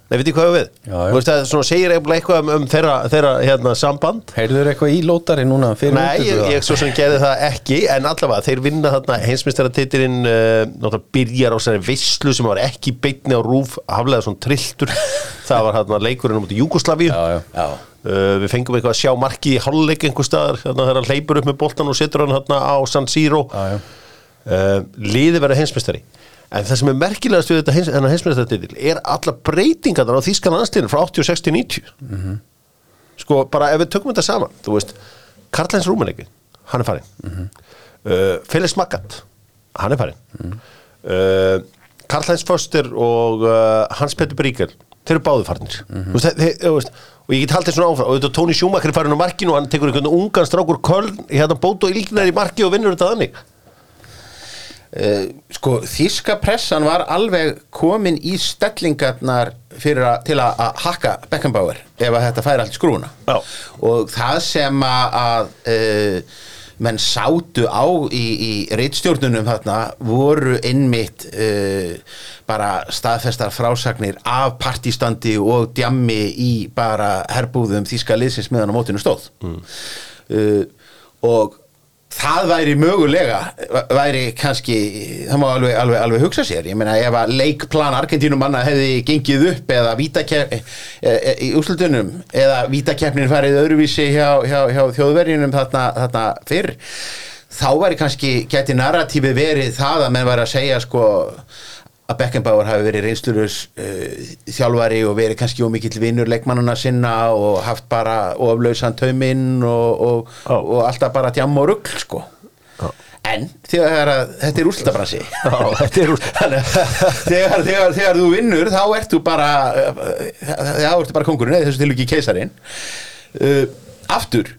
Speaker 1: Nei, veit ég hvað við?
Speaker 3: Já, já.
Speaker 1: Þú veist, það svona segir eitthvað um, um þeirra, þeirra hérna, samband
Speaker 3: Heyrður eitthvað í lótari núna fyrir
Speaker 1: Nei, ég, ég svo sem gerði það ekki en allavega, þeir vinna þarna heimsmeistaratitilinn uh, náttúrulega byrjar á svona veislu sem var ekki beitni á rúf haflega svona trilltur það var þarna leikurinn um út í Júgoslavíu
Speaker 3: Já, já.
Speaker 2: já,
Speaker 1: Uh, við fengum eitthvað að sjá marki í hálfleik einhver staðar, þannig að það hleypur upp með boltan og setur hann hérna á San Siro
Speaker 3: Já, já.
Speaker 1: uh, liði verða heimsmeistari en það sem er merkilegast við þetta hins, heimsmeistaratitil er alla breytingarnar á þýskan landsliðinu frá 86 til 90 sko bara ef við tökum þetta saman þú veist, Karl-Heinz Rúmeneggi hann er farin uh, Felix Magath, hann er farin uh, Karl-Heinz Foster og uh, Hans Petter Bríkel þeir eru báðu farnir. Veist, þeir, þeir, veist, og ég get haldið svona áfram og Tóni Sjúmakar er farin á markinu og hann tekur einhvern ungan strákur Köln hérna bót og ylgnar í marki og vinnur þetta þannig
Speaker 2: sko þíska pressan var alveg komin í stellingarnar að, til að, að hakka Beckenbauer ef að þetta færi allt skrúna
Speaker 1: Já.
Speaker 2: og það sem að, að uh, menn sátu á í, í reitstjórnunum þarna voru innmitt uh, bara staðfestar frásagnir af partistandi og djammi í bara herbúðum þíska liðsins meðan á mótinu stóð. Uh, og það væri mögulega væri kannski, það má alveg, alveg, alveg hugsa sér, ég meina ef að leikplan Argentínum manna hefði gengið upp eða vítakepp e, e, í úrslutunum eða vítakeppnin farið öðruvísi hjá, hjá, hjá þjóðverjunum þarna, þarna fyrr þá væri kannski, geti narratífi verið það að menn væri að segja sko að Beckenbauer hafi verið reynslurus uh, þjálfari og verið kannski ómikill vinnur leikmannuna sinna og haft bara oflausan tauminn og, og,
Speaker 1: Já.
Speaker 2: og alltaf bara tjamm og rugl sko. En en þegar að, þetta er úrslitabrasi.
Speaker 1: Já, þetta úr
Speaker 2: Þannig að þegar, þegar, þegar þú vinnur þá ertu bara uh, þá ertu bara kongurinn eða þessu til ekki keisarin uh, aftur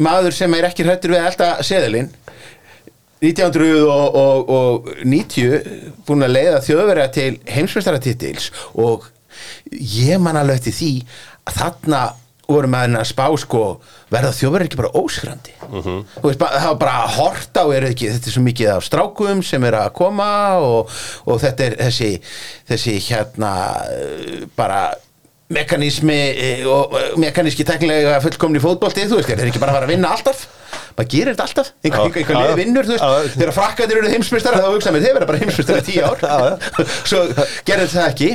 Speaker 2: maður sem er ekki hrættur við að elda seðilinn 1990 búin að leiða þjóðverja til heimsmeistaratitils og ég man alveg eftir því að þarna voru maður að spá sko verða þjóðverja ekki bara óskrandi? Þú veist, bara- það var bara að horta og er ekki, þetta er svo mikið af strákum sem er að koma og, og þetta er þessi, þessi hérna bara mekanismi eh, og eh, mekaníski teknilega fullkomni fótbolti, þú veist, þeir eru ekki bara að fara að vinna alltaf. Maður gerir þetta alltaf, einhver,
Speaker 1: Já,
Speaker 2: einhver,
Speaker 1: já.
Speaker 2: vinnur, þú
Speaker 1: Já, já.
Speaker 2: veist þegar frakkandir eru heimsmeistar þá hugsa mér, þeir verða bara heimsmeistar í tíu ár. Svo gerir það ekki.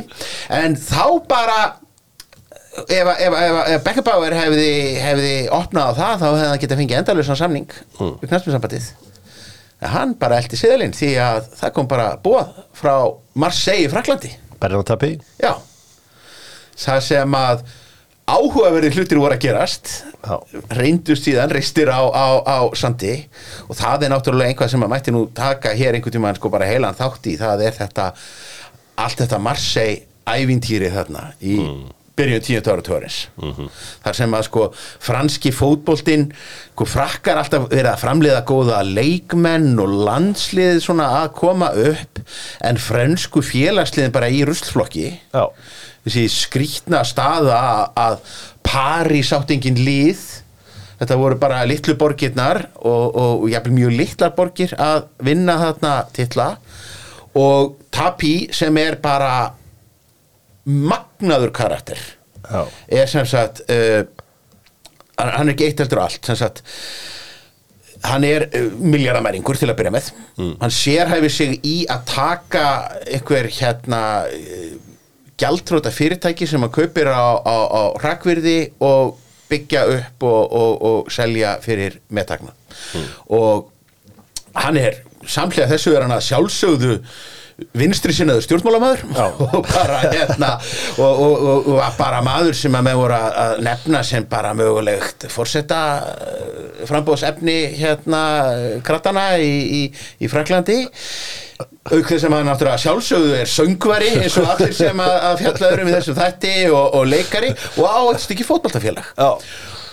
Speaker 2: En þá bara ef, ef, ef, ef Beckerbauer hefði, hefði opnað á það þá hefði hann getað fengið endalösan samning mm. við knæstumsambandið en hann bara eldi siðalinn því að það kom bara bóð frá Marseille í Fraklandi það sem að áhugaverði hlutir voru að gerast reyndust síðan reistir á, á, á sandi. Og það er náttúrulega einhvað sem að mætti nú taka hér einhvern tímann sko bara heilan þátt í. Það er þetta allt þetta Marseille ævintýri þarna í byrjun tíundu ára tórins þar sem að sko franski fótboltinn sko frakkar alltaf verið að framleiða góða leikmenn og landslið svona að koma upp en frönsku félagsliðin bara í ruslflokki.
Speaker 1: Já,
Speaker 2: þessi skrýtna staða að- átt engin lið. Þetta voru bara litlu borgirnar og, og, og jafnvel mjög litlar borgir að vinna þarna titla. Og Tapi sem er bara magnaður karakter
Speaker 1: já,
Speaker 2: er sem sagt uh, hann er ekki eitt heldur allt. Sem sagt hann er uh, miljardamæringur til að byrja með. Hann sérhæfir sig í að taka einhver hérna gjaldróta fyrirtæki sem hann kaupir á, á, á rakvirði og byggja upp og, og, og selja fyrir meðtakna og hann er samlega þessu er hann að sjálfsögðu vinstri sinnaður stjórnmálamæður og bara hérna og, og, og, og bara maður sem að með voru að nefna sem bara mögulegt fórseta frambóðsefni hérna krattana í, í, í Fraklandi auk þess að náttúrulega sjálfsögðu er söngvari eins og allir sem að, að fjallaður um í þessum þætti og, og leikari og á eitt stykki fótboltafélag.
Speaker 1: Já.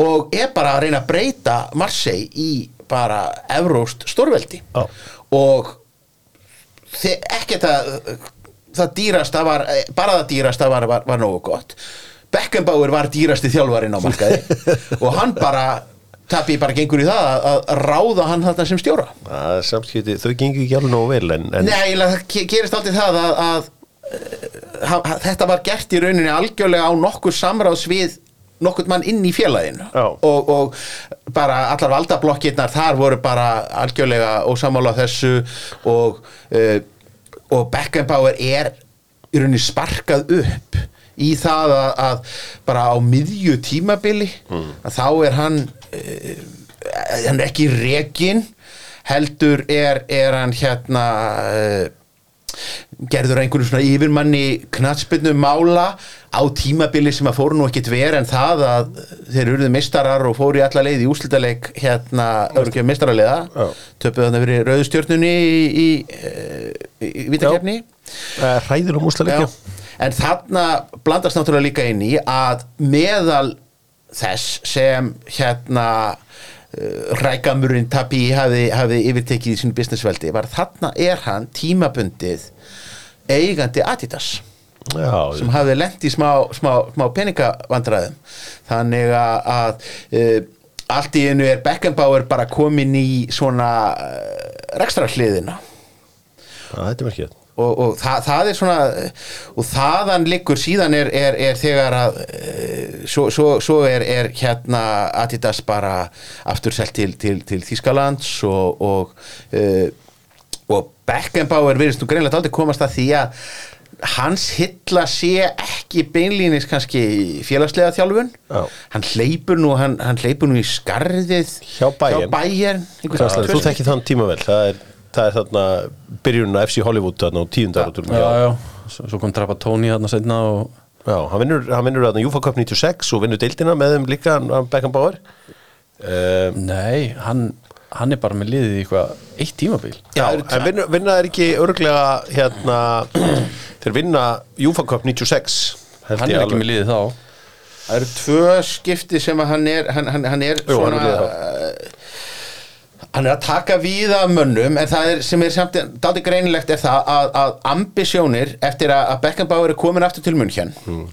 Speaker 2: og er bara að reyna að breyta Marseille í bara evróst stórveldi. Og þe- ekkert að það dýrasta var, bara það dýrasta var, var, var nógu gott. Beckenbauer var dýrasti þjálfarinn á markaði og hann bara tapi bara gengur í það að, að ráða hann þarna sem stjóra.
Speaker 1: Það er samskipti, þau gengur ekki alveg nógu vel en, en
Speaker 2: Nei, það ge- gerist aldrei það að, að, að, að þetta var gert í rauninni algjörlega á nokkur samráðs við nokkur mann inn í félaginu
Speaker 1: Já.
Speaker 2: og, og bara allar valdablokkirnar þar voru bara algjörlega ósamála þessu og, uh, og Beckenbauer er í rauninni sparkað upp í það að, að bara á miðju tímabili að þá er hann uh, hann er ekki rekin heldur er, er hann hérna uh, gerður einhverju svona yfirmanni knatsbyrnu mála á tímabili sem að fóru nú ekkit ver en það að þeir eruðu mistarar og fóru í alla leið í úslitaleik hérna, örgjum mistaraliða
Speaker 1: Já.
Speaker 2: töpuð þannig verið rauðstjörnunni í, í, í, vitakefni
Speaker 1: hræðilega múslega
Speaker 2: Já, en þarna blandast náttúrulega líka inn í að meðal þess sem hérna uh, rækamurinn Tapi hafi, hafi yfirtekið í sínu businessveldi var þarna er hann tímabundið eigandi Adidas
Speaker 1: Já,
Speaker 2: sem hafði lent í smá, smá, smá peningavandræðum. Þannig að, að uh, allt í einu er Beckenbauer bara komin í svona uh, rekstra hliðina
Speaker 1: Já, þetta er merkið
Speaker 2: og, og það, það er svona og þaðan liggur síðan er, er, er þegar að eh, svo, svo, svo er, er hérna Adidas bara aftur selt til, til, til Þískalands og og, uh, og Beckenbauer virðist nú greinlega aldrei komast að því að hans hylla sé ekki beinlínis kannski félagslega þjálfun.
Speaker 1: Já.
Speaker 2: hann hleypur nú hann, hann hleypur nú í skarðið
Speaker 1: Hjá Kraslega, þú þekkir þann tíma vel. Það er, það er þarna byrjunin á FC Hollywood þarna á tíundar áturum
Speaker 3: já, já, svo, kom Trapatóni hérna setna og
Speaker 1: Já, hann vinnur, hann vinnur þarna Júfa Cup 96 og vinnur deildina með þeim líka hann Beckenbauer. Um,
Speaker 3: nei, hann hann er bara með liðið í eitthvað eitt tímabil
Speaker 1: Já, en vinna, vinna er ekki örglega hérna, þeir vinna Júfa Cup 96 held
Speaker 3: hann
Speaker 1: ég
Speaker 3: er ekki
Speaker 1: alveg.
Speaker 3: með liðið þá
Speaker 2: Það eru tvö skipti sem að hann er hann, hann, hann er
Speaker 1: Jú, hann er
Speaker 2: svona
Speaker 1: með
Speaker 2: uh, hann er að taka við af mönnum en það er, sem er samt daldi greinilegt er það að, að ambisjónir eftir að, að Beckenbauer er komin aftur til munn hér
Speaker 1: Hmm.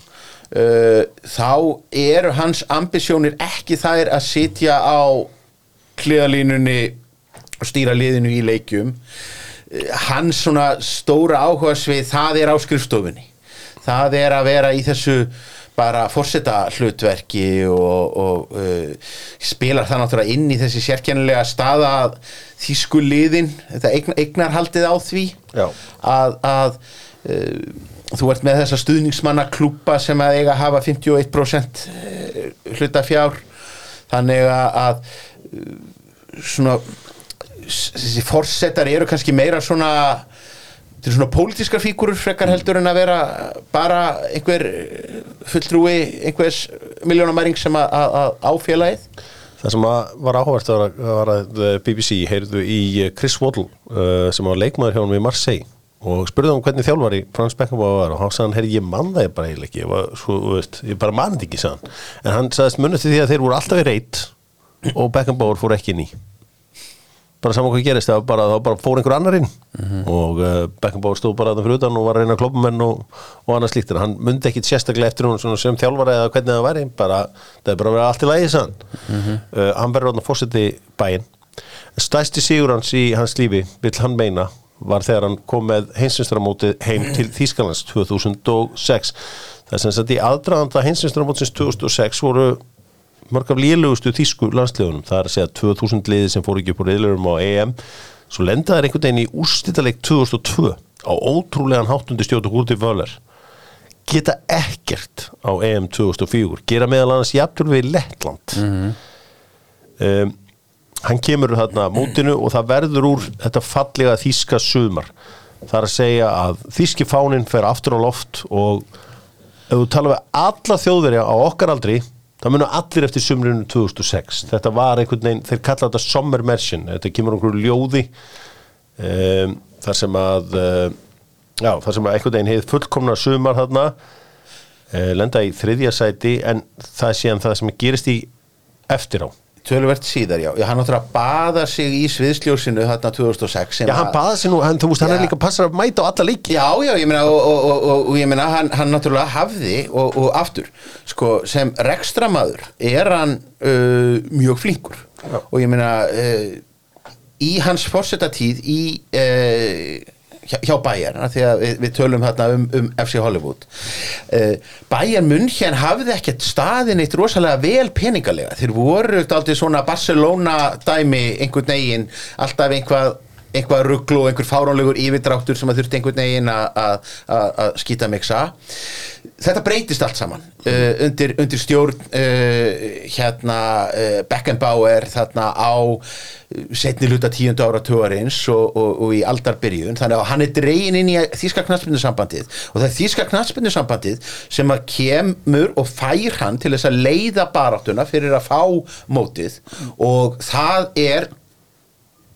Speaker 2: þá eru hans ambisjónir ekki þær að sitja á hliðalínunni og stýra liðinu í leikjum. Hans svona stóra áhuga svið það er á skrifstofunni. Það er að vera í þessu bara fórseta hlutverki og, og uh, spilar það náttúrulega inn í þessi sérkennilega staða að þýsku liðin þetta eign, eignarhaldið á því
Speaker 1: Já.
Speaker 2: að, að uh, þú ert með þessa stuðningsmanna klúpa sem að eiga að hafa 51% hluta fjár þannig að, uh, svona þessi forsetar eru kannski meira svona þetta eru svona pólitískar fígurur frekar heldur en að vera bara einhver eh, fulltrúi einhvers miljónamæring sem að, áfélagið
Speaker 1: Það sem var áhvert var, að- eh, BBC heyrðu í eh, Chris Waddle uh, sem var leikmaður hjá hann við Marseille og spurði hann hvernig þjálfari Frans Beckenbauer var og hann sagði hann, herri, ég man það ég bara eiginlega ekki ég, var, svo, veist, ég bara man þetta ekki, sagði hann. En hann sagðist munið til því að þeir voru alltaf í reyt og Beckenbauer fór ekki inn í. Bara saman hvað gerist það bara, bara fór einhver annar inn. Og uh, Beckenbauer stóð bara þannig fyrir utan og var að reyna kloppumenn og, og annað slíkt. En hann myndi ekkit sérstaklega eftir hún sem þjálfara eða hvernig það væri bara, það er bara að vera allt í lagi sann uh, hann verður ráðan fórseti bæinn. Stæsti sigur hans í hans lífi vill hann meina var þegar hann kom með heimsinstramótið heim til Þýskalands 2006 það er sem sagt í aðdraðanda heimsinstramótsins 2006 voru mörg af lélugustu þýsku landsliðunum það er að segja 2000 liði sem fór ekki upp úr reyðlurum á EM. Svo lendaði einhvern veginn í úrstýrleik 2002 á ótrúlegan háttundi stjótu Húrti Völler geta ekkert á EM 2004 gera meðal annars jafnvel við Lettland. Um, hann kemur þarna mótinu og það verður úr þetta fallega þýska sumar. Það er að segja að þýski fánin fer aftur á loft og ef þú tala við alla þjóðverja á okkar aldri það munu allir eftir sumrinu 2006 þetta var einhvern veginn, þeir kalla þetta sommermersin, þetta kemur einhverju ljóði um, þar sem að uh, já, þar sem að einhvern veginn hefði fullkomna sumar þarna uh, lenda í þriðja sæti en það er síðan það sem gerist í eftir á
Speaker 2: töluvert síðar, já, já hann að baða sig í sviðsljósinu þarna 2006 sem
Speaker 1: Já, hann
Speaker 2: að-
Speaker 1: baða sér nú, hann, þú veist, hann
Speaker 2: Já.
Speaker 1: er líka passar að mæta á alla leiki.
Speaker 2: Já, já, ég meina og, og, og, og, ég meina hann, hann náttúrulega hafði og, og aftur, sko, sem rekstramaður er hann uh, mjög flinkur. Og ég meina uh, í hans fórsetatíð í uh, hjá, hjá Bayern, því að við, við tölum þarna um, um FC Hollywood. Uh, Bayern München hafði ekkert staðin eitt rosalega vel peningalega. Þeir voru aldrei svona Barcelona dæmi einhvern veginn alltaf einhvað eitthvað rugglu og einhver fáránlegur yfirdráttur sem að þurfti einhvern að- að skýta miksa þetta breytist allt saman uh, undir, undir stjórn uh, hérna uh, Beckenbauer þarna á uh, setni luta tíundu ára tugarins og, og, og í aldarbyrjun. Þannig að hann er dregin inn í þýska knatsbyrnusambandið og það er þýska knatsbyrnusambandið sem að kemur og fær hann til þess að leiða baráttuna fyrir að fá mótið og það er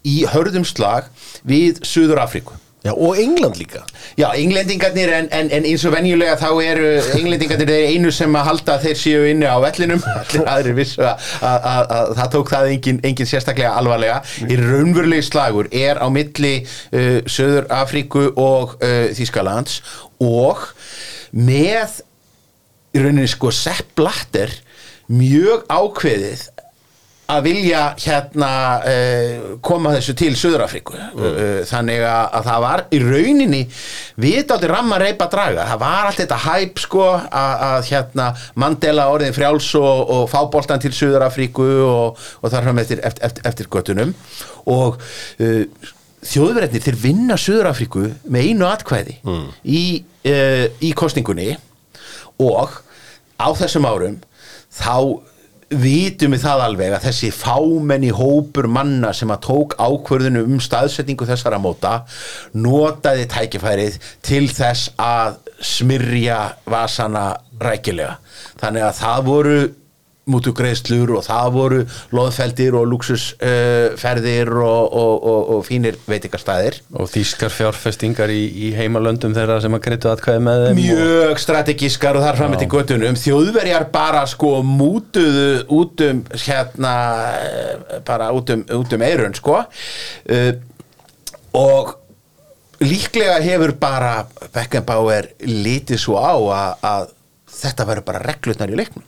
Speaker 2: í hörðum slag við Suður Afríku
Speaker 1: Já, og England líka.
Speaker 2: Já, englendingarnir en, en, en eins og venjulega þá eru englendingarnir þeir einu sem að halda að þeir séu inni á vellinum. Allir aðrir vissu að, að, að, að það tók það engin, engin sérstaklega alvarlega. Í raunverulegi slagur er á milli uh, Söður Afríku og uh, Þýskalands og með í rauninni sko Sepp Blatter mjög ákveðið að vilja hérna uh, koma þessu til Suður-Afríku. Uh, þannig að, að það var í rauninni við átti ramma reypa draga. Það var allt þetta hæp sko að, að hérna Mandela orðin frjáls og, og fáboltan til Suður-Afríku og, og þar fram eftir, eftir, eftir, eftir göttunum og uh, þjóðverðinir þeir vinna Suður-Afríku með einu atkvæði í, uh, í kostningunni og á þessum árum þá vitum við það alveg að þessi fámenni hópur manna sem að tók ákvörðinu um staðsetningu þessara móta notaði tækifærið til þess að smyrja vasana rækilega. Þannig að það voru mútugreiðslur og það voru loðfeldir og luxusferðir uh, ferðir og, og, og, og fínir veitingastæðir
Speaker 3: og þýskar fjárfestingar í, í heimalöndum þeirra sem að greitu atkvæði með þeim
Speaker 2: mjög strategískar og þar fram til göttunum þjóðverjar bara sko mútuðu út um hérna eh, bara út um, út um eirun sko. Uh, og líklega hefur bara Beckenbauer litið svo á að þetta verður bara reglutnar í leiknum.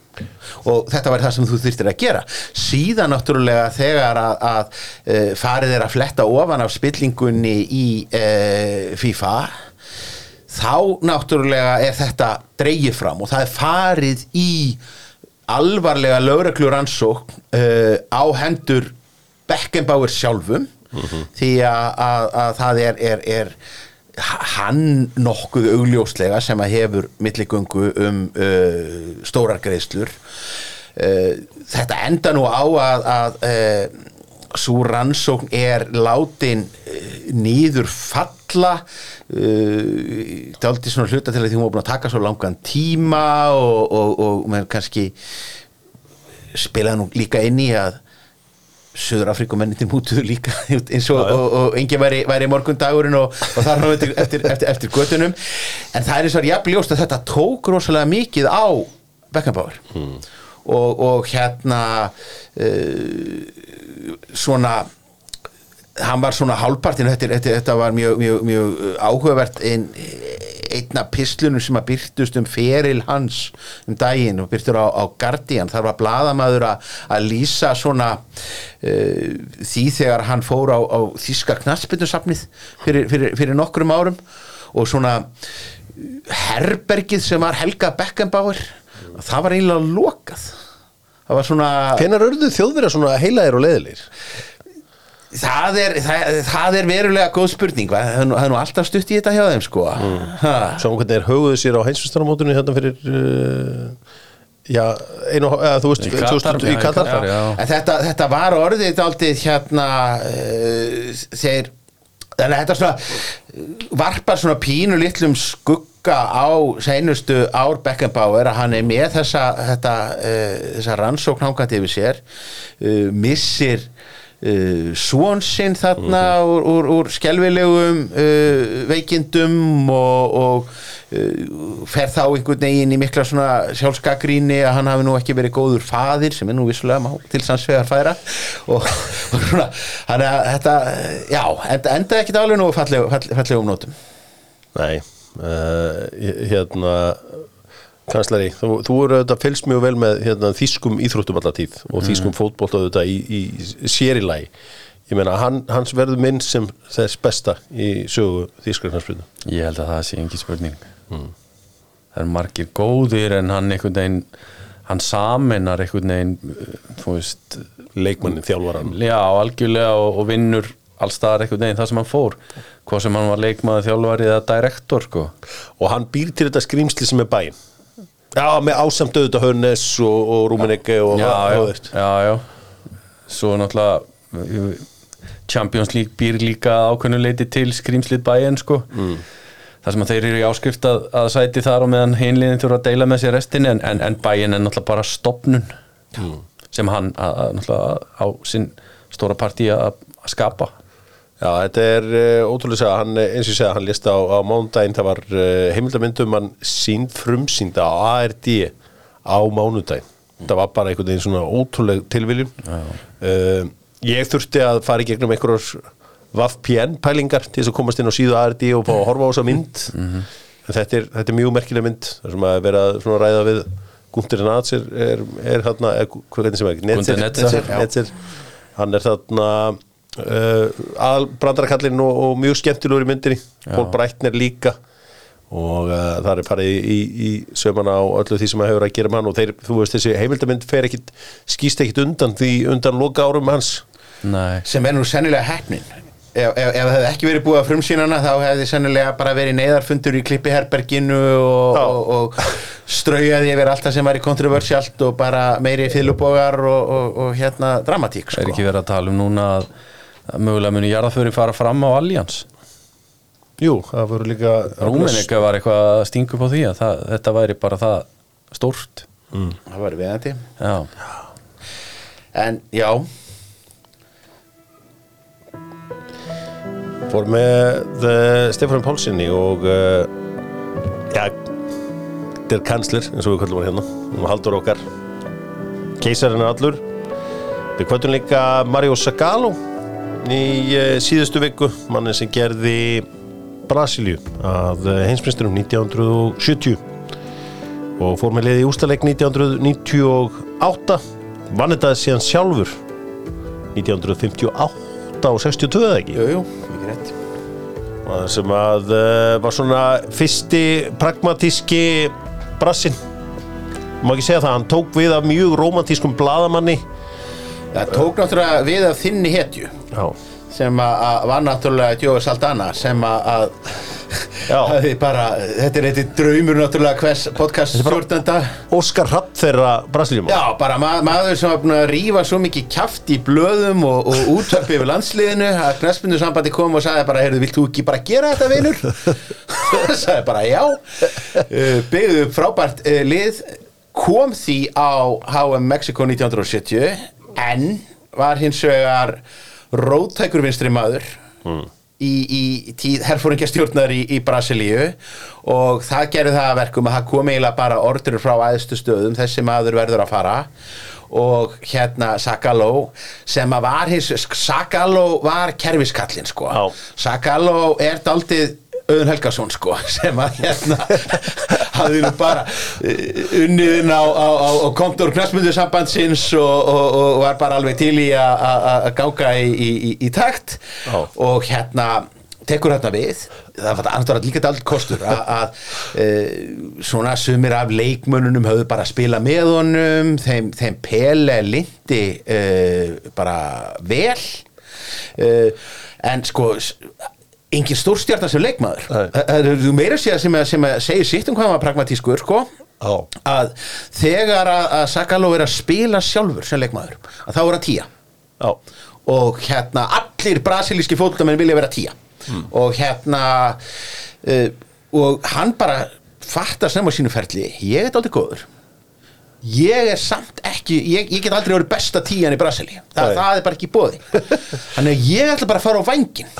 Speaker 2: Og þetta var það sem þú þurftir að gera. Síðan náttúrulega þegar að, að e, farið er að fletta ofan af spillingunni í e, FIFA þá náttúrulega er þetta dreigið fram og það er farið í alvarlega lögreglur ansók uh, á hendur Beckenbauer sjálfum. Því að, að, að það er, er, er hann nokkuð augljóslega sem að hefur milligöngu um uh, stórar greiðslur. Uh, þetta enda nú á að, að uh, svo rannsókn er látin uh, nýður falla daldi svona hluta til að því hún var búin að taka svo langan tíma og, og, og kannski spilaði nú líka inn í að Suður Afrikumenninni mútuðu líka eins og, og, og enginn væri, væri morgundagurinn og, og þar hann eftir, eftir, eftir, eftir göttunum en það er eins og jafn ljóst að þetta tók rosalega mikið á Beckenbauer.
Speaker 1: Hmm.
Speaker 2: og, og hérna uh, svona hann var svona hálfpartinu þetta, þetta, þetta var mjög, mjög, mjög áhugavert ein, einna pislunum sem að byrtust um feril hans um daginn og byrtur á, á Guardian þar var bladamaður að, lýsa svona uh, því þegar hann fór á, á þíska knassbyttusafnið fyrir, fyrir, fyrir nokkrum árum og svona herbergið sem var Helga Beckenbauer það var eiginlega lokað það var svona
Speaker 1: Hvenær örðu þjóðverja svona heilaðir og leiðilegir?
Speaker 2: Það er, það, það er verulega góð spurning það er nú, það er nú alltaf stutt í þetta hjá þeim sko ha.
Speaker 1: Svo hvernig er höguðu sér á heimsvistarmótunni hérna fyrir uh, já, einu, eða, þú veist
Speaker 3: Í Katar,
Speaker 1: 2000
Speaker 3: já,
Speaker 1: í
Speaker 3: í
Speaker 1: Katar
Speaker 3: Katar, já.
Speaker 2: En þetta, þetta var orðið dálítið hérna uh, þeir þannig að þetta svona uh, varpar svona pínu litlum skugga á seinustu ár Beckenbauer að hann er með þessa, þetta, uh, þessa rannsókn hangandi yfir sér uh, missir uh, svon sinn þarna úr, úr, úr skelvilegum uh, veikindum og, og uh, fer þá einhvern veginn í mikla svona sjálfskagríni að hann hafi nú ekki verið góður faðir sem er nú vissulega má til sannsvegar færa. Og, og svona hann er þetta, já, enda, enda ekki alveg nú fallegum fall, fallegum nótum.
Speaker 1: Nei, hérna kanslari, þú, þú eru auðvitað fylgst mjög vel með hérna, þýskum íþróttum alla tíð og þýskum fótbolt auðvitað í, í sérilagi ég meina, hann, hans verður minn sem þess besta í sögu þýskarnarsbyrnu
Speaker 3: ég held að það sé engin spurning. Það er margir góðir en hann einhvern veginn hann saminar einhvern veginn þú veist
Speaker 1: leikmannin, þjálfaran
Speaker 3: já, algjörlega og, og vinnur allstaðar einhvern veginn það sem hann fór. Hvað sem hann var leikmaður þjálfari eða direktor sko.
Speaker 1: og hann býr til þetta skrýmsli sem er bæinn Já, með ásamt auðvitað Hönnes og, og Rúmenegge og, og,
Speaker 3: já, já, svo náttúrulega Champions League býr líka ákveðnuleiti til skrýmslið bæinn sko. mm. þar sem að þeir eru í áskrift að, að sæti þar og meðan hinliðin þurfa að deila með sér restinni en, en, en bæinn er náttúrulega bara stopnun sem hann að, að, náttúrulega á sinn stóra partí að skapa
Speaker 1: Já, þetta er uh, ótrúlega að hann, eh, eins og ég segja, hann lista á, á mánudaginn, það var uh, heimildamindum hann sínd frumsýnda á ARD á mánudaginn. Það var bara einhvern veginn svona ótrúleg tilviljum. Uh, ég þurfti að fara í gegnum einhverjars VPN pælingar til þess að komast inn á síðu ARD og fá að horfa á þessa mynd. En þetta er, þetta er mjög merkileg mynd, það sem að vera svona að ræða við Gunter Nats er, er, er er, hvað hvernig sem er,
Speaker 3: Netzer, já.
Speaker 1: Netzer, hann er þarna uh, aðal brandarakallin og, og mjög skemmtilegur í myndinni. Pól Breitner líka. Og uh, það er farið í, í, í sömana á öllu því sem að hefur að gera með hann. Og þeir, þú veist þessi heimildamind fer ekkit skýst ekkit undan því undan loka árum hans.
Speaker 3: Nei.
Speaker 2: sem er nú sennilega hefnin ef, ef, ef það hefði ekki verið búið að frumsýnana þá hefði sennilega bara verið neyðarfundur í klippiherberginu og, og, og straujaði yfir allt það sem væri kontroversialt og bara meiri fyllubogar og, og, og hérna dramatík
Speaker 3: er
Speaker 2: sko.
Speaker 3: ekki verið að tala um núna að mögulega muni jarðaföri fara fram á Allians
Speaker 1: Jú, það voru líka
Speaker 3: Rúmenika var eitthvað að stinga upp á því að það, þetta væri bara það stórt.
Speaker 2: Það var viðandi
Speaker 3: Já,
Speaker 2: en já,
Speaker 1: fór með uh, Stefán Pálssoni og uh, ja, der kansler eins og við kallum hann hérna og haldur okkar. Keisarinn er allur. Við kvöldum líka Mario Zagallo í uh, síðustu viku manni sem gerði Brasilíu að uh, heimsmyndstunum 1970 og fór með liði í ústaleik 1998 vann þetta síðan sjálfur 1958 og 62 eða ekki?
Speaker 2: Jú, jú, ekki rétt.
Speaker 1: Sem að uh, var svona fyrsti pragmatíski brassin má ekki segja það, hann tók við af mjög romantískum bladamanni
Speaker 2: það tók náttúrulega við af þinni hetju sem að var náttúrulega Djói Saldana sem að, bara, þetta er eitthvað draumur náttúrulega hvers podcast stjórnenda.
Speaker 1: Óskar Rapp þeirra Brasiljum
Speaker 2: Já, bara ma maður sem að rífa svo mikið kjaft í blöðum og, og útvarpi yfir landsliðinu að knæspindu sambandi kom og sagði bara, heyrðu, vilt þú ekki bara gera þetta, vinur? sagði bara, já. Uh, byggðu frábært uh, lið kom því á HM Mexico 1970 en var hins vegar rótækur vinstri maður í, í tíð herfóringjastjórnar í, í Brasilíu og það gerði það að verkum að það kom eiginlega bara orður frá æðstu stöðum. Þessi maður verður að fara og hérna Sakalo sem að var hins Sakalo var kerfiskallinn sko.
Speaker 1: Já.
Speaker 2: Sakalo er daldið Auðun Helgason sko sem að hérna hafði nú bara uh, unniðin á, á, á, á kontor knastmyndu sambandsins og, og, og var bara alveg til í að- að að ganga í, í, í, takt.
Speaker 1: Já.
Speaker 2: og hérna tekur hérna við. Það var annars líka dalt kostur að, að e, svona sumir af leikmönnunum höfðu bara að spila með honum. Þeim, þeim Pele lindi e, bara vel. E, en sko engin stórstjarnar sem leikmaður. Það er þú meira segja sem, sem að segir sitt um hvað var pragmatískur sko
Speaker 1: Já.
Speaker 2: að þegar að, að Sakalo er að spila sjálfur sem leikmaður að þá er að tíja
Speaker 1: Já,
Speaker 2: og hérna allir brasilíski fótboltamenn vilja vera tíja og hérna uh, og hann bara fattar sem á sínu ferli ég er aldrei góður ég er samt ekki ég, ég get aldrei verið besta tíjan í Brasilí Þa, það er bara ekki bóði þannig að ég ætla bara að fara á vængin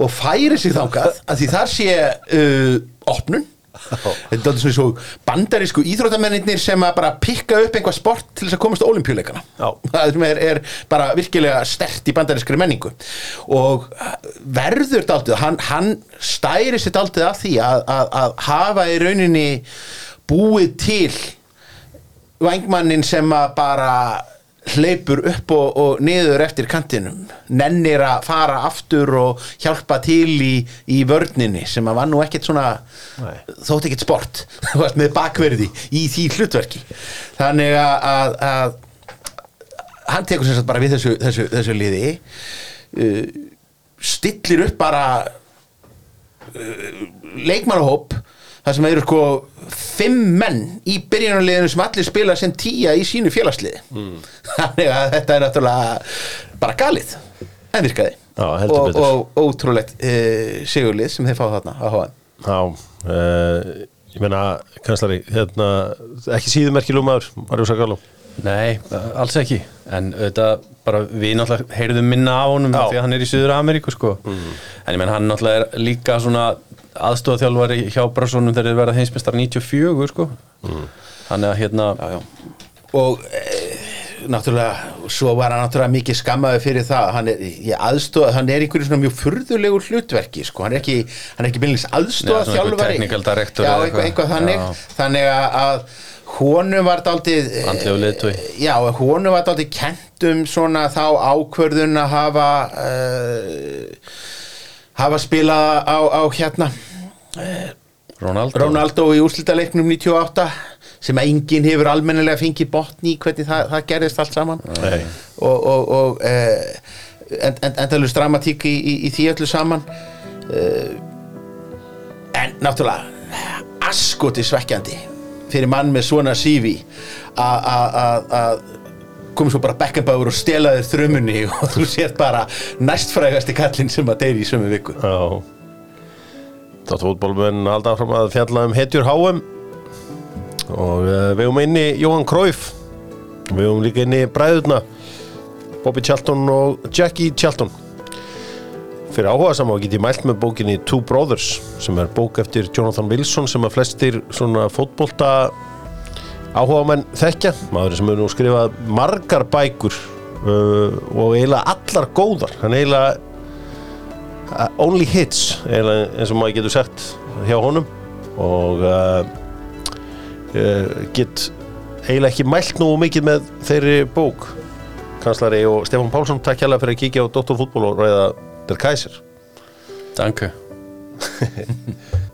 Speaker 2: og færi sig þangað að því þar sé uh, opnun. Þetta er alltaf svo bandarísku íþróttamennir sem að bara pikka upp einhvað sport til þess að komast á olimpíuleikana það er, er bara virkilega stert í bandarískri menningu. Og uh, verður daldið, hann, hann stæri sér daldið af því að, að, að hafa í rauninni búið til vængmannin sem að bara hleypur upp og, og niður eftir kantinum nennir að fara aftur og hjálpa til í, í vörninni sem að var nú ekkert svona
Speaker 1: Nei.
Speaker 2: þótt ekkert sport með bakverði í því hlutverki þannig að, að, að hann tekur sagt bara við þessu, þessu, þessu liði uh, stillir upp bara uh, leikmannahóp þar sem eru sko fimm menn í byrjunarliðinu sem allir spila sem tíja í sínu félagsliði þannig að þetta er náttúrulega bara galið en virkaði.
Speaker 1: Já, heldur
Speaker 2: og,
Speaker 1: betur.
Speaker 2: og ótrúlegt uh, sigurlið sem þeir fá þarna að háa
Speaker 1: já uh, Ég meina, kanslari, hérna ekki síðu merkilum maður, Mario Zagallo
Speaker 3: Nei, alls ekki. En auðvitað bara við náttúrulega heyrðum minna á honum því að hann er í Suður Ameríku sko En ég menn hann náttúrulega er líka svona aðstofþjálfari hjá Brassonum þegar þeir verða heimsmeistar 94 sko Þannig að hérna
Speaker 2: já, já. og e, náttúrulega svo var hann náttúrulega mikið skammaði fyrir það hann er, ég aðstofa, hann er einhverju svona mjög furðulegur hlutverki sko, hann er ekki, hann er ekki
Speaker 3: technical director
Speaker 2: já,
Speaker 3: eða
Speaker 2: eitthvað, eitthvað
Speaker 3: eitthvað.
Speaker 2: þannig
Speaker 3: Já.
Speaker 2: þannig að, að honum var daldið
Speaker 3: Andlegur leiðtogi.
Speaker 2: já, honum var daldið kent um svona þá ákvörðun að hafa uh, hafa spilað á, á hérna
Speaker 3: Ronaldo,
Speaker 2: Ronaldo í úrslitaleiknum 98 sem að enginn hefur almennilega fengið botni í hvernig það, það gerðist allt saman.
Speaker 1: Nei.
Speaker 2: og, og, og eh, en, en, endalust dramatík í, í, í því öllu saman. Eh, en náttúrulega askoti svekkjandi fyrir mann með svona sífi að komið svo bara Beckenbauer og stela þér þrömmunni og þú sér bara næstfrægasti kallinn sem að deyri í sömu viku.
Speaker 1: Já. Þátt fótbolmenn halda áfram að fjalla um hetjur HM og uh, við höfum inni Jóhann Króif við höfum líka inni bræðurna Bobby Charlton og Jackie Charlton. Fyrir áhuga saman get ég mælt með bókinni Two Brothers sem er bók eftir Jonathan Wilson sem að flestir svona fótbolta áhuga menn þekkja maður sem hefur nú skrifað margar bækur uh, og eiginlega allar góðar. Hann eiginlega uh, only hits eiginlega eins og maður getur sagt hjá honum. Og uh, uh, get eiginlega ekki mælt nú mikið með þeirri bók. Kanslari og Stefán Pálsson takk hérlega fyrir að kíkja á Dr. Fútból og ræða Der Kaiser.
Speaker 3: Danke